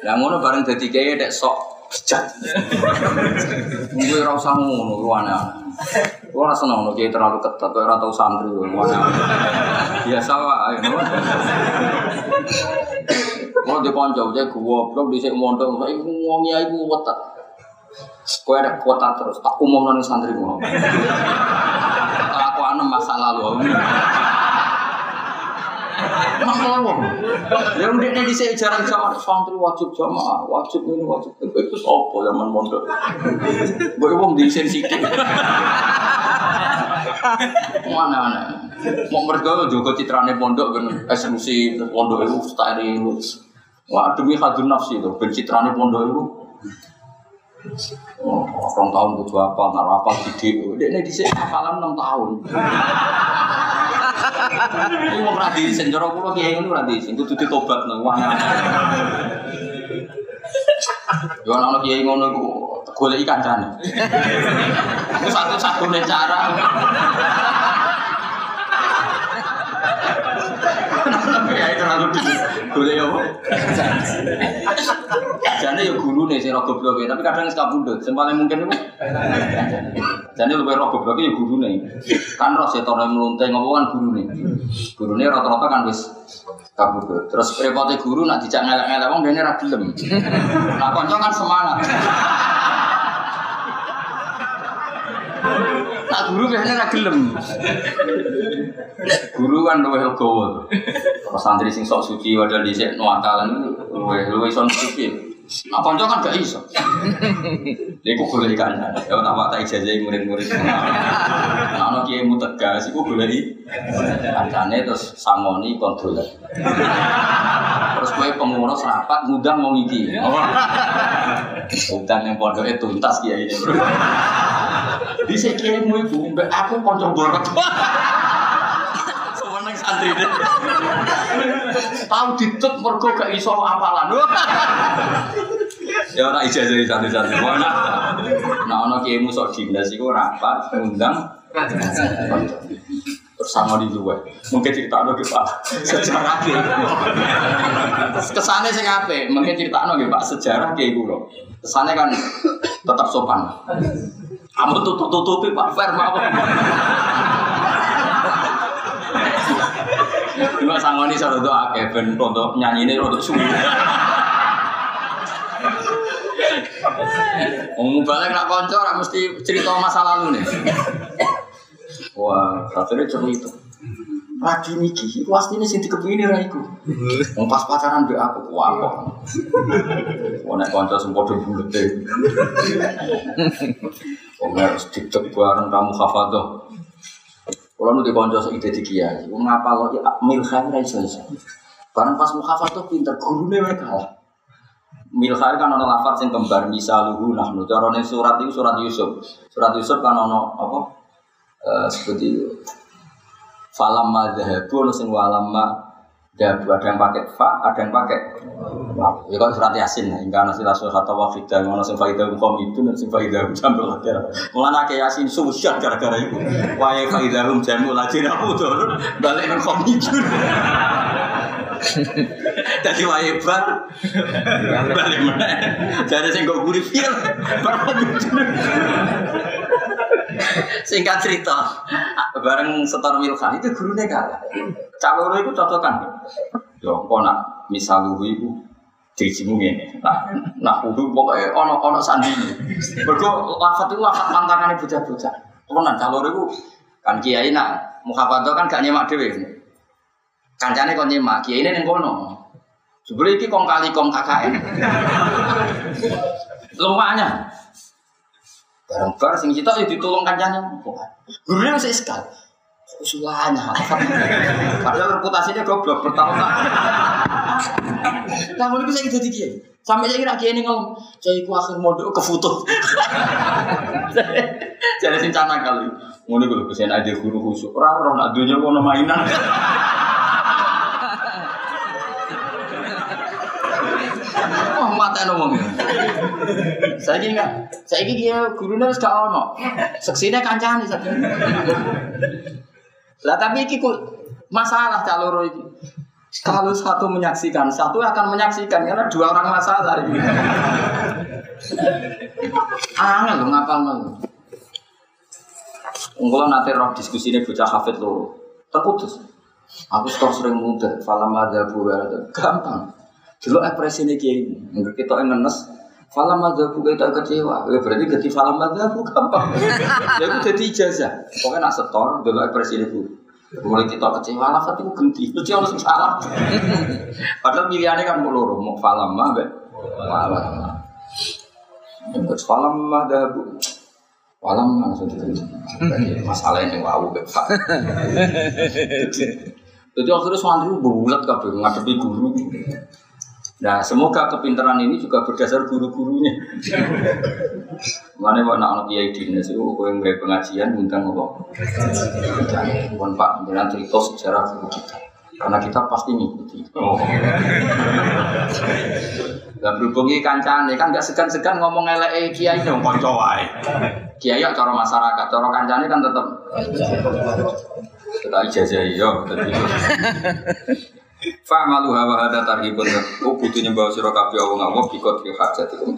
Yang ngono bareng jadi kiai dek sok bejat. Gue rasa ngono, gue aneh. Gue rasa ngono, kiai terlalu ketat, gue rasa santri, aneh. Biasa lah. Mau di konco, jadi gue blok di sini mondok, saya ngomong kiai gue wetat. Gue ada kuota terus, tak umum nih santri gue. Aku aneh masa lalu. Mahal Ya udah nih di jarang sama santri wajib jamaah, wajib ini wajib itu itu apa zaman mondok. Gue wong di sini sidik. Mana mana. Mau mereka juga citrane pondok kan eksklusi pondok itu steril. Wah demi hadun nafsi itu pencitrane pondok itu. Oh, orang tahun butuh apa, nggak apa, didik. Dia ini di sini hafalan enam tahun. Ini mau radi sen jorok kulo kiai ini radi sen kudu ditobat nang wana. Yo ana kiai ngono iku golek kancane. Iku satu-satunya cara. Ya itu lalu boleh ya, Jadi ya guru nih si rogo blok tapi kadang suka bundut. Yang mungkin itu. Jadi lebih rogo blok ya guru nih. Kan roh setor yang meluntai ngomong kan guru nih. Guru nih rata-rata kan wis kabudut. Terus repotnya guru nak dijak ngelak-ngelak wong dia ra gelem. Nah konco kan semangat. Nah guru biasanya ra gelem. Guru kan luwih legowo. Pas santri sing sok suci padahal dhisik nuakalan luwih luwih son suci. Nah, konco kan gak iso. Iku boleh ikan. Ya tak tak ijazah murid-murid. Nah, ono kiai mu tegas, iku boleh i. Kancane terus samoni kontrol. Terus kowe pengurus rapat ngundang mau ngiki. Undang yang pondoknya tuntas kiai ini. Di kiai mu iku mbak aku konco borot. Semeneng santri deh. Tahu ditut mergo gak iso apalan. Ya ora ijazah santri-santri. Mana? Nah ono kiai mu sok dinas iku rapat ngundang terus sama di luar mungkin cerita no pak sejarah kayak kesannya sih ngape mungkin cerita no pak sejarah kayak gue kesannya kan tetap sopan kamu tutup tutupi pak Fer mau Cuma sangoni saya doa Kevin untuk nyanyi ini untuk suwi. Ngomong balik nak konco, mesti cerita masa lalu nih. Wah, akhirnya cerita. Lagi niki, pasti ini sinti kepingin ra iku. Wong pas pacaran mbek aku, wah kok. Wong nek kanca sing padha bulete. Wong harus dicek bareng kamu hafadzah. Kalau nu di kanca sing ide kiai, wong ngapal ya milkhan ra iso iso. Bareng pas mukhafadzah pinter, gurune wae kalah. Milkhan kan ana lafaz sing kembar misaluhu nahnu. Carane surat itu surat Yusuf. Surat Yusuf kan ana apa? Eh, seperti itu. Falam madhabu, sing walamma dabu ada yang pakai fa, ada yang pakai waf. Ya kan surat yasin, hingga nasi rasul kata wafidah, mana sing faidah hukum itu, dan sing faidah jambul akhir. Mulanya ke yasin susah gara-gara itu. Wahai faidah hum jambul akhir aku tuh balik ke hukum itu. Jadi wahai bar balik mana? Jadi sing gue gurih fil, Singkat cerita, bareng setor Milkan itu gurunya kalah. Caloro itu cocokan. Yo, kok nak misal lu itu dirimu ini. Nah, nah udah pokoknya ono ono sandi. Berko lafat itu lafat mantangan bocah-bocah. Tenan caloro itu kan kiai nak muhafadah kan gak nyemak dewe. Kancane kon nyemak, kiai ini yang kono. Sebelum ini kong kali kong KKN. Lumpanya. Barang bar sing kita ya ditolong kancane. Gurunya masih sekal. Usulannya, padahal reputasinya goblok bertahun-tahun. Nah, mulai bisa kita kiai. Sampai saya kira kiai ini ngomong, saya ku akhir modal ke foto. Jadi sing cana kali. Mulai gue pesen aja guru khusus. Orang orang adunya mau mainan. Wah, mata ngomong. Saya ini enggak, saya ini dia gurunya harus gak ono. Seksinya kancane saja. Lah tapi iki kok masalah caloro ini. Kalau satu menyaksikan, satu akan menyaksikan karena dua orang masalah ini. Angel lo ngapal lo. Unggulan nanti roh diskusi ini bocah hafid loro. Terputus. Aku sering muda, falam ada buah gampang. Dulu ekspresi ini kiai ini, enggak kita yang ngenes. Falam buah kita kecewa, ya berarti ganti falam buah gampang. Ya itu jadi ijazah. Pokoknya nak setor, dulu ekspresi ini bu. Mulai kita kecewa, lah itu ganti. Itu yang harus salah. Padahal pilihannya kan loro, mau falam mah, be. Falam. Yang falam ada bu. Falam langsung ditulis. Masalah ini wow, be. Jadi akhirnya santri bulat kabeh ngadepi guru. Nah, semoga kepintaran ini juga berdasar guru-gurunya. Mana mau nak anak kiai dinas itu, kau yang pengajian undang apa? Bukan Pak, jangan cerita sejarah guru kita. Karena kita pasti ngikuti. Oh. Dan berhubungi kancane kan gak segan-segan ngomong elek kiai dong konco wae. Kiai ya cara masyarakat, cara kancane kan tetap kita ijazah iya, tadi. Fa'malu hawa hada tarhibun. Oh, kudu nyembah sira kabeh Allah ngawuh bikot hajat ikum